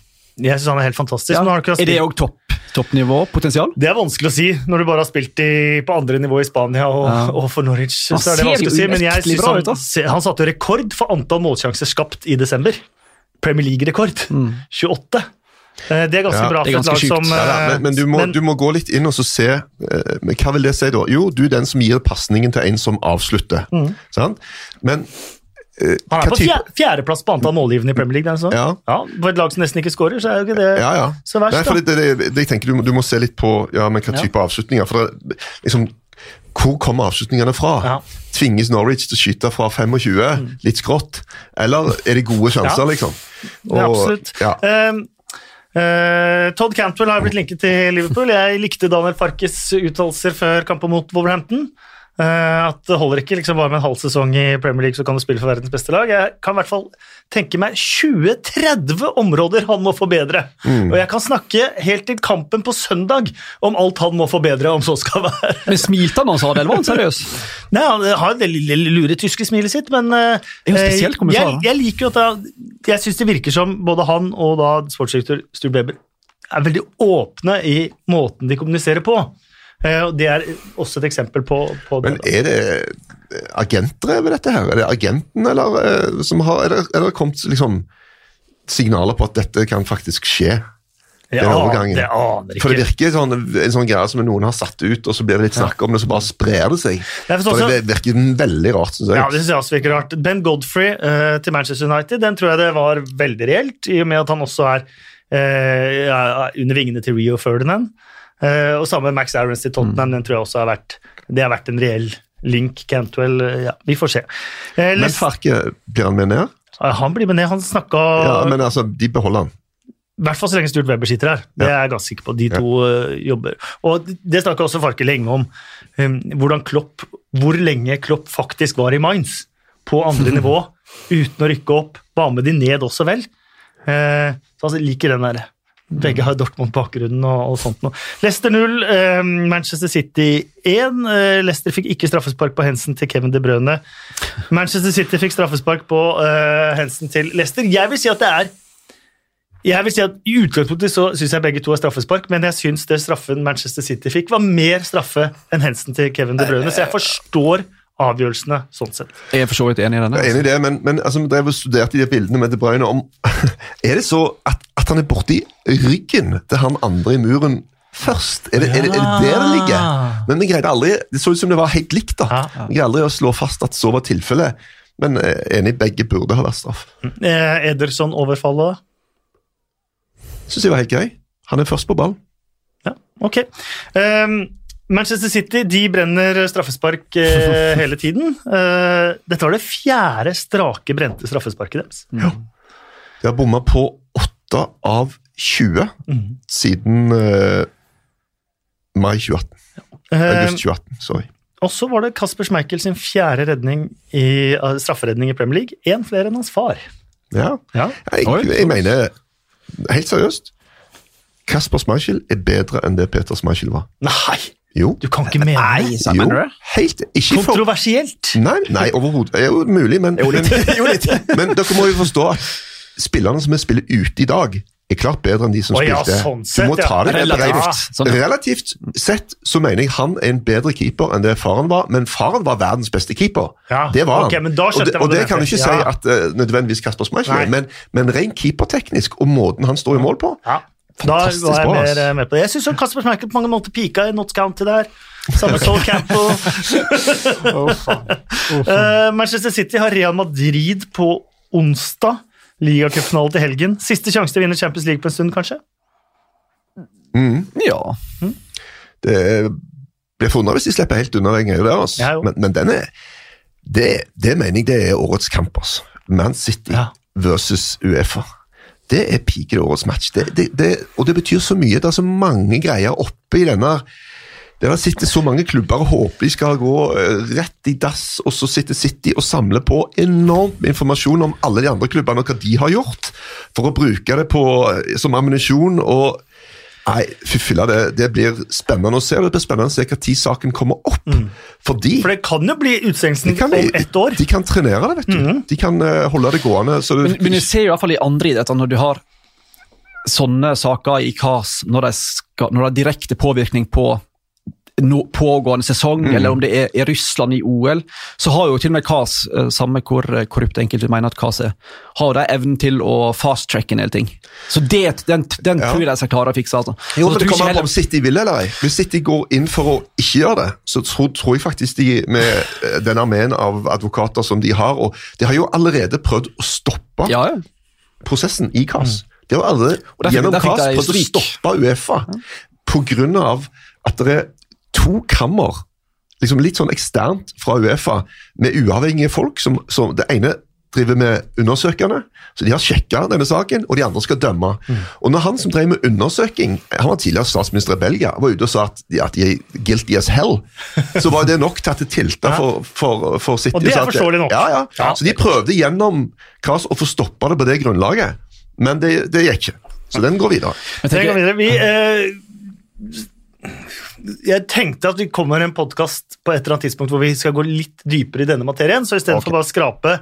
Jeg synes han er helt fantastisk. Ja. Er det òg topp, toppnivå? Potensial? Det er vanskelig å si når du bare har spilt i, på andre nivå i Spania og, Ja. og for Norwich. Han så er det vanskelig å si, men jeg synes han, han satte rekord for antall målsjanser skapt i desember. Premier League-rekord. 28. Eh, Det er ganske Ja, bra er for et ganske lag sykt. som Ja, eh, men, men, du må, men- du må gå litt inn og så se eh, Hva vil det si, da? Jo, du er den som gir pasningen til en som avslutter. Sant? Men eh, Han er på type- fjerdeplass på antall målgivende i Premier League. er sånn. Ja. På et lag som nesten ikke skårer, så er jo ikke det Ja, ja. så verst. Nei, det, det, det, jeg tenker du, du må se litt på ja, men hva Ja. type avslutninger. For det, liksom, hvor kommer avslutningene fra? Ja. Tvinges Norwich til å skyte fra 25, litt skrått? Eller er det gode sjanser, Ja. liksom? Og, absolutt. ja. Um, Uh, Todd Cantwell har blitt linket til Liverpool. Jeg likte Daniel Farkes uttalelser før kampen mot Wolverhampton. Eh, at det holder ikke liksom bare med en halv sesong i Premier League, så kan du spille for verdens beste lag. Jeg kan i hvert fall tenke meg 20-30 områder han må forbedre. Og jeg kan snakke helt til kampen på søndag om alt han må forbedre, om så skal være. Men smilte han da han sa det, eller var han seriøs? Nei, Han har det lille lure tyske smilet sitt, men eh, er spesielt jeg, kommentar, jeg liker jo at jeg, Jeg syns det virker som både han og da sportsdirektør Stur Beber er veldig åpne i måten de kommuniserer på. Eh, og Det er også et eksempel på, på det. Men er det agenter ved dette her? Er det agenten, eller eh, som har Er det, er det kommet liksom signaler på at dette kan faktisk skje? Ja, den overgangen. Det aner For det virker sånn, en sånn greie som noen har satt ut, og så blir det litt snakk om det, så bare sprer det seg. Det For også- det virker veldig rart, syns jeg. Ja, det synes jeg også virker rart. Ben Godfrey eh, til Manchester United, den tror jeg det var veldig reelt, i og med at han også er eh, under vingene til Rio Ferdinand. Eh, og sammen med Max Aarons til Tottenham, Mm. den tror jeg også har vært Det har vært en reell link. Cantwell eh, Ja, vi får se. Eh, Men Farke, blir han med ned? Ja, han blir med ned. Han snakka Ja, men altså, de beholder han. I hvert fall så lenge Stuart Webber sitter her. Det er jeg ganske sikker på. De to eh, jobber. Og det snakka også Farke lenge om. um, Klopp, hvor lenge Klopp faktisk var i Mainz. På andre nivå, uten å rykke opp. Var med de ned også, vel. Uh, så altså, liker den der. Begge har Dortmund-bakgrunnen og, og sånt noe. Leicester 0, eh, Manchester City 1. Eh, Leicester fikk ikke straffespark på Hensen til Kevin De Brøne. Manchester City fikk straffespark på eh, Hensen til Leicester. Jeg vil si at det er jeg vil si at I utgangspunktet så syns jeg begge to er straffespark, men jeg syns det straffen Manchester City fikk, var mer straffe enn Hensen til Kevin De Brøne, så jeg forstår avgjørelsene sånn sett. Jeg er for så vidt enig i denne. Jeg er enig i det, men, men altså, vi drev og studerte de bildene med De Bruyne om Er det så at, at han er borti ryggen til han andre i muren først? Er det, er det, er det der det ligger? Men vi greide aldri Det så ut som det var helt likt. da. Ja. Vi greide aldri å slå fast at så var tilfellet. Men eh, enig, begge burde ha vært straff. Eh, Ederson-overfallet, da? Syns jeg var helt grei. Han er først på ballen. Ja, ok. Ehm, Manchester City de brenner straffespark eh, hele tiden. Eh, dette var det fjerde strake brente straffesparket deres. De har bomma på åtte av 20 mm. siden eh, mai 2018. Ja. August 2018, sorry. og så var det Kasper Schmeichel sin fjerde redning i, eh, strafferedning i Premier League. Én flere enn hans far. Ja. Ja. Jeg, jeg, jeg mener, helt seriøst Kasper Schmeichel er bedre enn det Peter Schmeichel var. Nei, Jo. du kan ikke mene det! sa- jo. Helt Ikke for Kontroversielt! Nei, nei overhodet. Det er jo mulig, men, litt. men dere må jo forstå at spillerne som er spiller ute i dag, er klart bedre enn de som Å ja, sånn sett, du må ta det Relativt. Sånn, ja. Relativt sett så mener jeg han er en bedre keeper enn det faren var, men faren var verdens beste keeper. Ja, det var han. men da og det, og det kan du ikke si at uh, nødvendigvis Kasper Schmeichel Nei. men, men rent keeperteknisk og måten han står i mål på Ja, da var jeg bra, mer eh, med på det. Jeg syns Kasper Schmeichel på mange måter pika i Notts County der. Samme Sol Campbell. uh, Manchester City har Real Madrid på onsdag. Ligacupfinale til helgen. Siste sjanse til å vinne Champions League på en stund, kanskje? Ja. Det blir forundret hvis de slipper helt unna den greia der. Altså. Ja, men, men den er, det, det mener jeg det er årets kamp. Altså. Man City Ja. versus Uefa. Det er piken i årets match. Det, det, det, og det betyr så mye. Det er så mange greier oppe i denne der sitter så mange klubber og håper de skal gå eh, rett i dass, og så sitter City og samler på enormt med informasjon om alle de andre klubbene og hva de har gjort, for å bruke det på, eh, som ammunisjon. og Nei, fy filla, det, det blir spennende å se. Det blir spennende å se hva tid saken kommer opp. Fordi For det kan jo bli utstengelsen om ett år. de kan trenere det, vet du. De kan eh, holde det gående. Så det, Men, men jeg ser jo i hvert fall i andre idretter, når du har sånne saker i KAS, når det, skal, når det har direkte påvirkning på no, pågående sesong, eller om det er i Russland i OL, så har jo til og med KAS, eh, samme hvor eh, korrupt enkelte mener at KAS er, har de evnen til å fast-tracke en del ting. Så det, den, den Ja. tror jeg de skal klare å fikse. altså. Jo, men det kommer an på om City vil eller ei. Hvis City går inn for å ikke gjøre det, så tror, tror jeg faktisk de med eh, den armeen av advokater som de har og De har jo allerede prøvd å stoppe Ja, ja. prosessen i CAS. De har allerede Og gjennom de prøvd å stoppe Uefa på grunn av at det er to kammer liksom litt sånn eksternt fra Uefa med uavhengige folk. som, som Det ene driver med undersøkende, så de har sjekka denne saken, og de andre skal dømme. Og når han som drev med undersøking, han var tidligere statsminister i Belgia, var ute og sa at de, at de er guilty as hell, så var det nok til at det tilta for, for, for City. Og det er forståelig nok. Ja, ja. Ja. Så de prøvde gjennom Kras å få stoppa det på det grunnlaget, men det, det gikk ikke. Så den går videre. Men den går videre. Vi, eh, jeg tenkte at vi kommer en podkast på et eller annet tidspunkt hvor vi skal gå litt dypere i denne materien, så istedenfor Ok. bare å skrape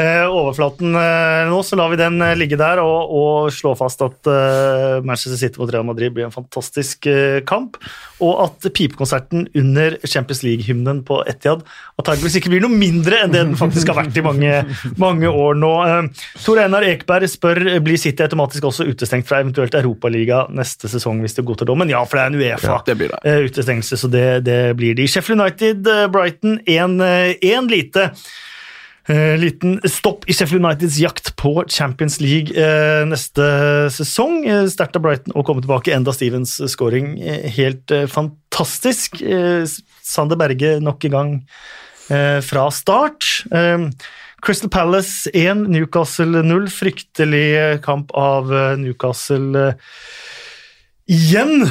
overflaten eh, nå, så lar vi den eh, ligge der og, og slå fast at eh, Manchester City mot Real Madrid blir en fantastisk eh, kamp, og at pipekonserten under Champions League-hymnen på Etiad antakeligvis ikke blir noe mindre enn det den faktisk har vært i mange, mange år nå. Eh, Tor Einar Ekberg spør blir City automatisk også utestengt fra eventuelt Europaliga neste sesong hvis det godtar dommen. Ja, for det er en Uefa. Ja, eh, så det, det blir de. Sheffield United, Brighton Brighton, én lite eh, liten stopp i Sheffield Uniteds jakt på Champions League eh, neste sesong. Eh, Sterkt av Brighton å komme tilbake. Enda Stevens scoring eh, helt eh, fantastisk. Eh, Sander Berge nok i gang fra start. Crystal Palace 1, Newcastle 0. Fryktelig kamp av Newcastle igjen.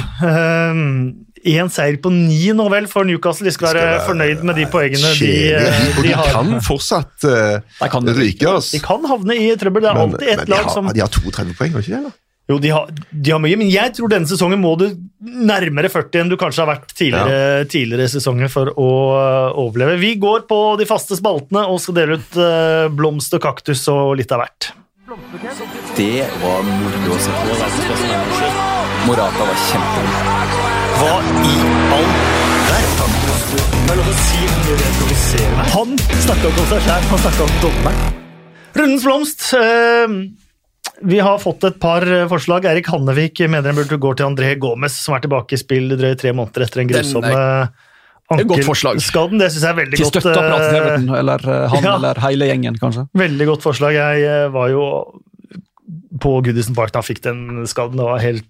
Én seier på ni nå vel for Newcastle. De skal være Skal være- fornøyd med de poengene de, eh, de de har. kan fortsatt uh, De kan ryke. oss. De kan havne i trøbbel. Det er Men, alltid et de, lag har, som de har 32 poeng, har ikke det? Jo, de har, de har mye, men jeg tror denne sesongen må du nærmere 40 enn du kanskje har vært tidligere, tidligere sesonger for å øh, overleve. Vi går på de faste spaltene og skal dele ut uh, blomst og kaktus og litt av hvert. Det var moro å se på. Morata var kjempegod. Hva i all verden? Er. Han snakka ikke om seg sjæl, han snakka om dommeren. Rundens blomst. øh, vi har fått et par øh, forslag. Erik Hannevik mener en burde gå til André Gomez, som er tilbake i spill drøye tre måneder etter en Den er- grusom et ankelskaden. Det syns jeg er veldig Til godt. til støtteapparatet, Everton, eller eh, han ja. eller hele gjengen, kanskje. Veldig godt forslag. Jeg var jo på Goodison Park da han fikk den skaden. Det var helt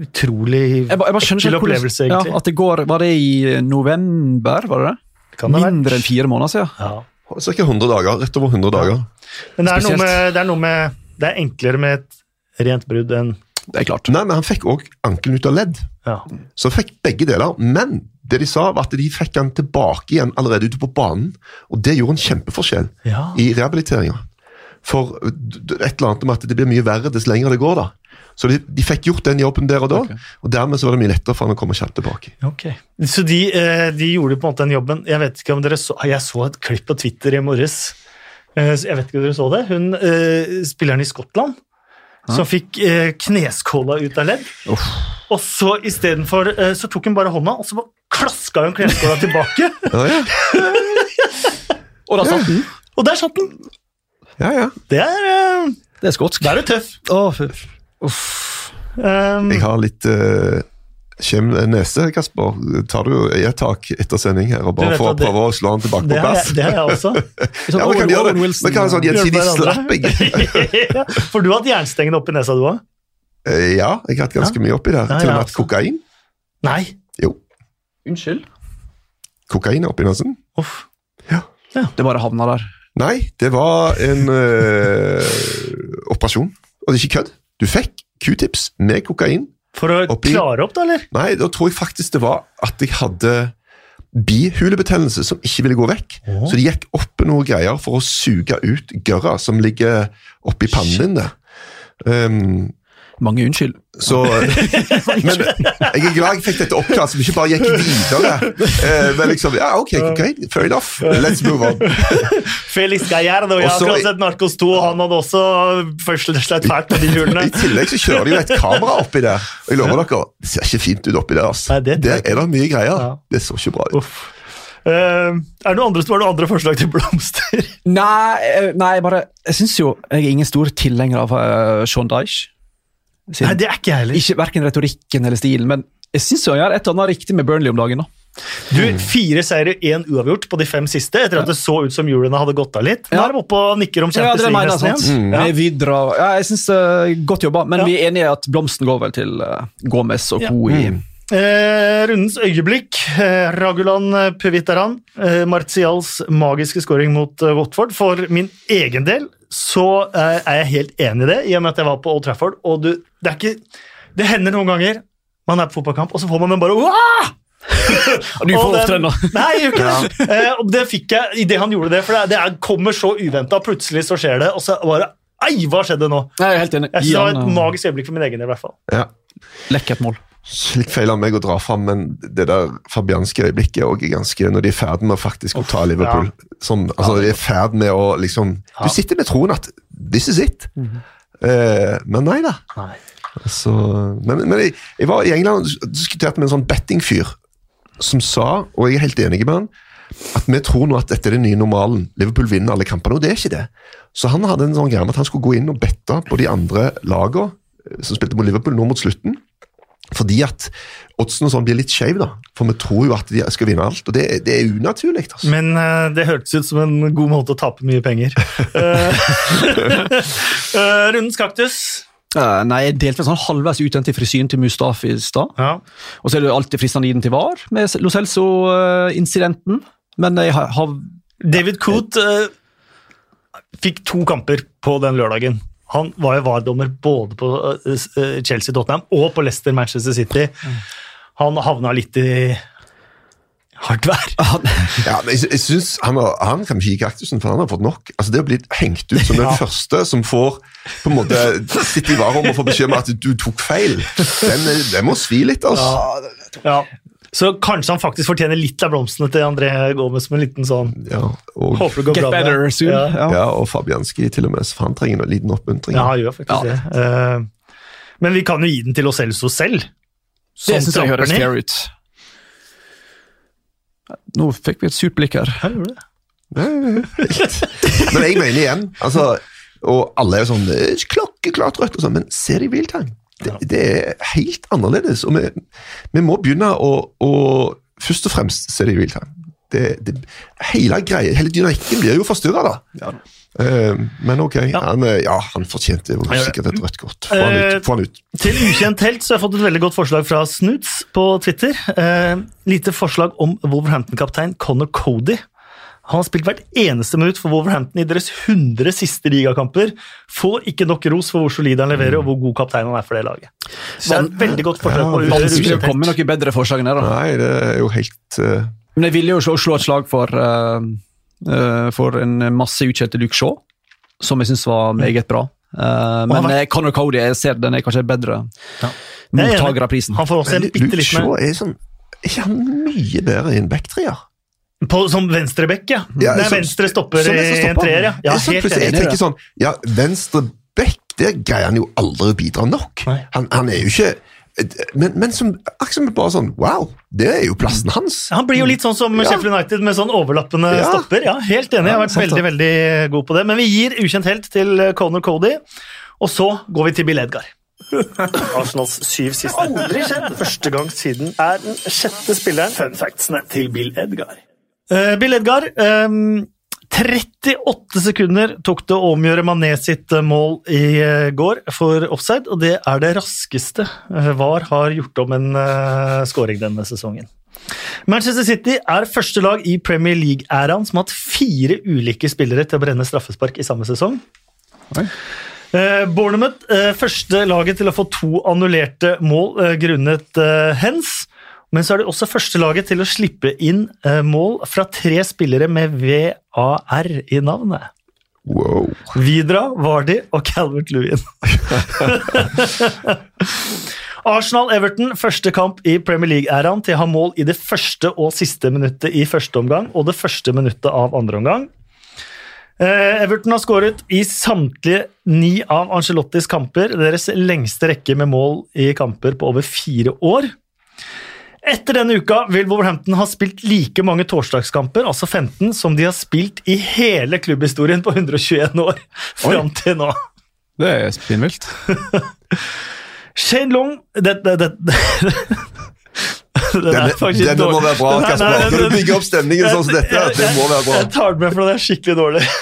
utrolig Jeg, ba- jeg bare ekkel ikke opplevelse, egentlig. Ja, at det går, Var det i november, var det det? Kan det? Mindre enn fire måneder siden. Ja. Ca. 100 dager. Rett over 100 dager. Men det er, noe med, det er noe med Det er enklere med et rent brudd enn Det er klart. Nei, men han fikk òg ankelen ut av ledd. ja. Så han fikk begge deler. Men det de sa, var at de fikk han tilbake igjen allerede ute på banen. Og det gjorde en kjempeforskjell Ja. i rehabiliteringa. For et eller annet med at det blir mye verre dess lenger det går, da. Så de, de fikk gjort den jobben der og da, okay. og dermed så var det mye lettere for han å komme kjapt tilbake. Ok. Så de, eh, de gjorde på en måte den jobben. Jeg vet ikke om dere så Jeg så et klipp på Twitter i morges. Eh, Jeg vet ikke om dere så det. Hun, eh, spilleren i Skottland som fikk kneskåla ut av ledd. Og så istedenfor for, så tok hun bare hånda, og så klaska hun kneskåla tilbake. Ja, ja. Og da satt den! Og der satt den! ja, ja. Det er, uh, Det er skotsk. der er du tøff. Å, fy. Um, Jeg har litt uh, kjem nese, Kasper. Tar du i et tak etter sending her og bare får prøve å slå han tilbake på plass? det har jeg også. Sånn Ja, vi kan gjøre det. Kan sånn gjensidig slapping. ja, for du har hatt jernstengene oppi nesa, du òg? Eh, Ja, jeg har hatt ganske mye oppi der. Ja, Til og med hatt kokain. Nei. Jo, Unnskyld? kokain oppi nesen. Uff. Det bare havna der. Nei, det var en uh, operasjon. Og det er ikke kødd. Du fikk q-tips med kokain. For å Oppi- klare opp, da, eller? Nei, da tror jeg faktisk det var at jeg hadde bihulebetennelse som ikke ville gå vekk. Oh. Så det gikk opp noen greier for å suge ut gørra som ligger oppi pannen din. Um, Mange unnskyld. Så, men jeg er glad jeg fikk dette oppklart, så vi ikke bare gikk videre. Eh, men liksom, ja, ok, great, fair enough. Let's move on. Felix Gallardo, jeg har akkurat sett Narcos 2, og han hadde også først slett fælt med de hjulene. I tillegg så kjører de jo et kamera oppi der. Og jeg lover dere, det ser ikke fint ut oppi der. Altså. Nei, det der er det mye greier. Ja. Det så ikke bra ut. Uff. Eh, er det noen andre, var det noen andre forslag til blomster? Nei, eh, nei bare Jeg syns jo jeg er ingen stor tilhenger av uh, Sean Dyche. Sin- Nei, det er ikke jeg heller. Ikke Verken retorikken eller stilen, men jeg syns han gjør et eller annet riktig med Burnley om dagen. da. Du, Fire seire, én uavgjort på de fem siste, etter at det så ut som hjulene hadde gått av litt. Nå Ja. er de oppe og nikker om Ja, Champions jeg, League-nesten sant? igjen. Ja. Vidra ja, Jeg syns uh, Godt jobba, men Ja. vi er enige i at blomsten går vel til uh, Gomez og Ja. co. i Eh, rundens øyeblikk. Eh, Ragulan Puvitaran. Eh, Martials magiske scoring mot eh, Watford. For min egen del så eh, er jeg helt enig i det, i og med at jeg var på Old Trafford. Og du, det er ikke Det hender noen ganger man er på fotballkamp, og så får man den bare Wah! Du får ofte den, da. Nei, jeg gjør ikke det. Eh, det fikk jeg idet han gjorde det, for det, det er, kommer så uventa. Plutselig så skjer det, og så bare Ei, hva skjedde nå? Jeg er helt enig. Jeg Det var et magisk øyeblikk for min egen del, i hvert fall. Ja. Lekkert mål. Litt feil av meg å dra fram, men det der fabianske øyeblikket er også ganske Når de er i ferd med å faktisk å ta Liverpool. Som, altså, de er i ferd med å liksom Du sitter med troen at this is it. eh, men nei da. Nei. Altså, men men jeg, jeg var i England og diskuterte med en sånn bettingfyr som sa, og jeg er helt enig med han, at vi tror nå at dette er den nye normalen. Liverpool vinner alle kampene, og det er ikke det. Så han hadde en sånn greie med at han skulle gå inn og bette på de andre lagene eh, som spilte mot Liverpool nå mot slutten. Fordi at oddsen og sånn blir litt skeiv, da. For vi tror jo at de skal vinne alt, og det, det er unaturlig. Altså. Men uh, det hørtes ut som en god måte å tape mye penger. Eh, eh, rundens kaktus. Uh, nei, jeg delte sånn halvveis ut den til frisyren til Mustafi i stad. Ja. Og så er det alltid fristende å gi den til VAR med Lo Celso-incidenten. Men jeg har, har David Coote fikk to kamper på den lørdagen. Han var jo VAR-dommer både på eh, Chelsea-Tottenham og på Leicester-Manchester City. Han havna litt i hardt vær. Ja, men jeg, jeg synes han, har, han kan ikke gi kaktusen, for han har fått nok. Altså Det å bli hengt ut som den første som får på en måte sitte i varerommet og få beskjed om at du tok feil, den, den må svi litt. altså. Ja. Så kanskje han faktisk fortjener litt av blomstene til André Gomez med en liten sånn Ja, og, Håper det går Get bra. med better soon. Ja. Ja. ja, og Fabianski til og med, så han trenger en liten oppmuntring. Ja, han gjør faktisk det. Uh, men vi kan jo gi den til oss selv. Det som syns jeg høres fair ut. Nå fikk vi et surt blikk her. Ja, gjorde det. Men jeg mener igjen, altså, og alle er jo sånn er Klokkeklart rødt, og sånn, men se det i realtime. Det, det er helt annerledes. og Vi, vi må begynne å, å først og fremst i realtime. Det, det, hele greia, hele dynamikken blir jo forstyrra, da. Eh, men ok, han, eh, ja, han fortjente jo sikkert et rødt kort. Få han Eh, ut. Få han ut. Til ukjent helt så har jeg fått et veldig godt forslag fra Snuts på Twitter. Uh, lite forslag om Wolverhampton-kaptein Connor Cody. Han har spilt hvert eneste minutt for Wolverhampton i deres 100 siste ligakamper. Får ikke nok ros for hvor solid han leverer og hvor god kaptein han er for det laget. Så det er et veldig godt forslag på Vanskelig å komme med bedre forslag enn det. da. Nei, det er jo helt uh... Men jeg ville jo slå, slå et slag for, uh, uh, for en masse utkjente Luke Shaw, som jeg syns var meget bra. Eh, men vært... Conor Cody jeg ser den er kanskje bedre Ja. Er mottaker av prisen. Han får også en bitte Luke Shaw er sånn Er ikke han mye bedre i en backtreer? På, Som venstrebekk, ja. Ja, Nei, som- venstre stopper i en treer, ja. ja sånn, helt enig, jeg tenker sånn, ja, venstre bekk, der greier han jo aldri å bidra nok. Han, han er jo ikke Men, men som, akkurat som bare sånn Wow, det er jo plassen hans. Han blir jo litt sånn som Ja. Sheffield United med sånn overlappende Ja. stopper. Ja, Helt enig, jeg har vært sant veldig veldig god på det. Men vi gir ukjent helt til eh, Conor Cody, og så går vi til Bill Edgar. Arsenals syv siste. Aldri skjedd! Første gang siden er den sjette spilleren. Fun factsene til Bill Edgar. Eh, Bill Edgar um, 38 sekunder tok det å omgjøre Mané sitt eh, mål i uh, går for offside, og det er det raskeste eh, VAR har gjort om en uh, scoring denne sesongen. Manchester City er første lag i Premier League-æraen som har hatt fire ulike spillere til å brenne straffespark i samme sesong. Oi. Eh, Bournemouth, eh, første laget til å få to annullerte mål eh, grunnet eh, hens. Men så er det også første laget til å slippe inn eh, mål fra tre spillere med VAR i navnet. Wow. Vidra, Vardy og Calvert Lewin. Arsenal-Everton, første kamp i Premier League-æraen til å ha mål i det første og siste minuttet i første omgang og det første minuttet av andre omgang. Eh, Everton har skåret i samtlige ni av Ancelottis kamper, deres lengste rekke med mål i kamper på over fire år. Etter denne uka vil Wolverhampton ha spilt like mange torsdagskamper, altså 15, som de har spilt i hele klubbhistorien på 121 år fram til nå. Det er spinnvilt. Shane Long det, det, det, det, Denne, denne må være bra, Nei, nei, Kasper. nei, Når du bygger opp stemningen sånn som dette, det må være bra. Jeg tar det med, for det er skikkelig dårlig.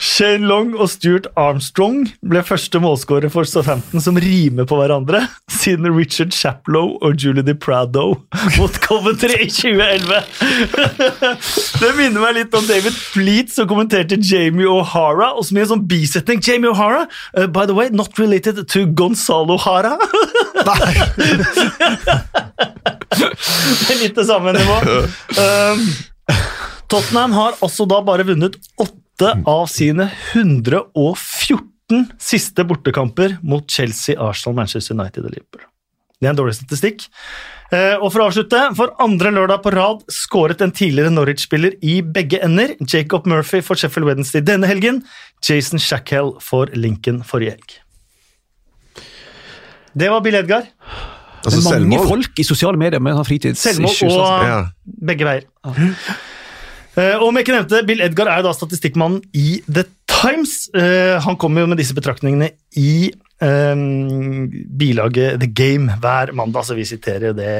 Shane Long og Stuart Armstrong ble første målskårere for Southampton som rimer på hverandre, siden Richard Chaplow og Julie DiPrado mot Coventry i 2011. Det minner meg litt om David Fleet som kommenterte Jamie O'Hara, og som i en sånn bisetning Jamie O'Hara, uh, by the way, not related to Gonzalo Hara. Det er litt det samme nivå. Um, Tottenham har altså da bare vunnet åtte av sine 114 siste bortekamper mot Chelsea, Arsenal, Manchester United og Liverpool. Det er en dårlig statistikk. Eh, Og For å avslutte, for andre lørdag på rad skåret en tidligere Norwich-spiller i begge ender. Jacob Murphy for Sheffield Wednesday denne helgen, Jason Shackhell for Lincoln forrige helg. Det var Bill Edgar. Altså, det er mange selvmål. folk i sosiale medier med sånn fritids... Selvmål og altså. Ja. begge veier. Eh, og om jeg ikke nevnte, Bill Edgar er da statistikkmannen i The Times. Uh, han kommer jo med disse betraktningene i eh, bilaget The Game hver mandag, så vi siterer det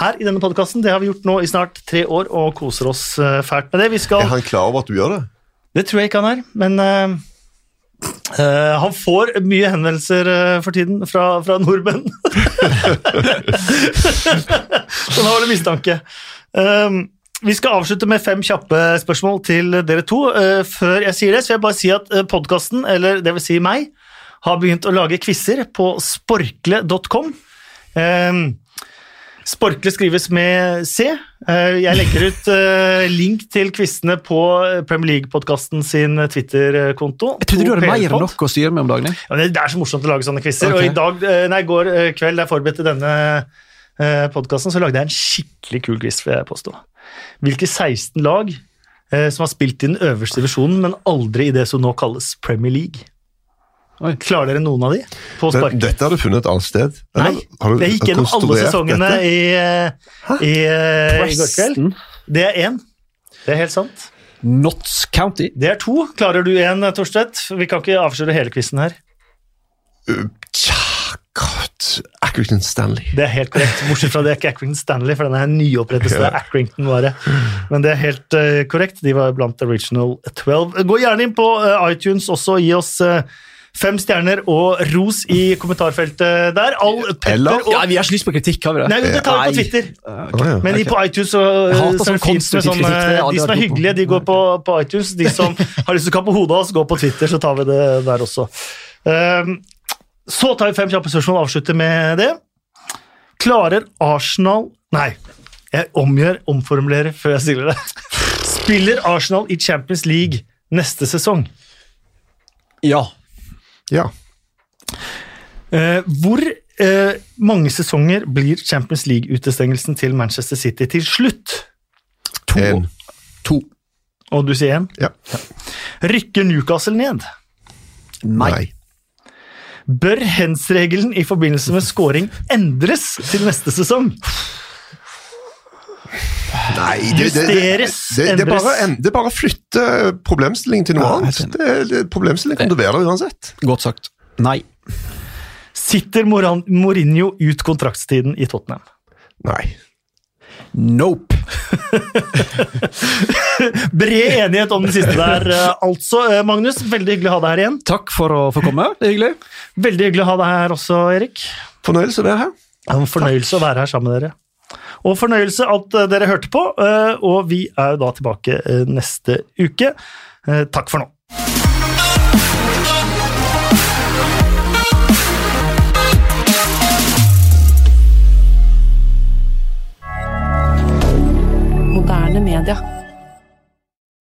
her i denne podkasten. Det har vi gjort nå i snart tre år og koser oss fælt med det. Vi skal Er han klar over at du gjør det? det tror jeg ikke han er, men eh, eh, han får mye henvendelser eh, for tiden fra, fra nordmenn. Så da var det mistanke. Um, vi skal avslutte med fem kjappe spørsmål til dere to. Før jeg sier det, så vil jeg bare si at podkasten, eller det vil si meg, har begynt å lage quizer på sporkle.com. Sporkle skrives med C. Eh, Jeg legger ut eh, link til kvistene på Premier League-podkasten sin Twitter-konto. Jeg trodde du hadde mer enn nok å styre med om dagen. Ja, det er så morsomt å lage sånne quizer. Okay. Og i dag, eh, nei, går kveld, da jeg forberedte denne podkasten, så lagde jeg en skikkelig kul quiz, vil jeg påstå. Hvilke 16 lag som har spilt i den øverste divisjonen, men aldri i det som nå kalles Premier League? Oi. Klarer dere noen av de på Men, dette har du funnet et annet sted? Nei, Eller har du jeg gikk gjennom alle sesongene dette? i, i, eh, i går kveld. Det er én. Det er helt sant. Notts County. Det er to. Klarer du én, Torstvedt? Vi kan ikke avsløre hele quizen her. Uh, Tja, godt. Accrington Stanley. Det er helt korrekt. Bortsett fra det er ikke Accrington Stanley, for den er det er Accrington bare. Men det er helt uh, korrekt. De var blant Original 12. Gå gjerne inn på uh, iTunes også. Gi oss eh, fem stjerner og ros i kommentarfeltet der. All Petter Eller- og Ja, Vi har ikke lyst på kritikk, har vi det? Nei, det tar vi på Twitter. Ja. Men de på iTunes så, så er sånn det fint med sånn, De som er hyggelige, de går på, på iTunes. De som har lyst til å kappe hodet av oss, går på Twitter, så tar vi det der også. Um, Så tar vi fem kjappe spørsmål og avslutter med det. Klarer Arsenal Nei, jeg omgjør, omformulerer før jeg stiller det. Spiller Arsenal i Champions League neste sesong? Ja. Ja. Eh, hvor eh, mange sesonger blir Champions League-utestengelsen til Manchester City til slutt? To. En. to. Og du sier én? Ja. Rykker Newcastle ned? Nei. Nei. Bør hands-regelen i forbindelse med scoring endres til neste sesong? Nei, det, det, det, det, det, er bare, endres. en, det er bare å flytte problemstillingen til noe Ja, annet. Det, det, problemstillingen kommer til å være der uansett. Godt sagt. Nei. Sitter Moran Mourinho ut kontraktstiden i Tottenham? Nei. Nope. Bred enighet om den siste der, eh, altså. Eh, Magnus, veldig hyggelig å ha deg her igjen. Takk for å få komme. Det er hyggelig. Veldig hyggelig å ha deg her også, Erik. Fornøyelse å være her. Ja, fornøyelse en fornøyelse å være her sammen med dere. Og fornøyelse at eh, dere hørte på, eh, og vi er da tilbake eh, neste uke. Takk for nå. Moderne media.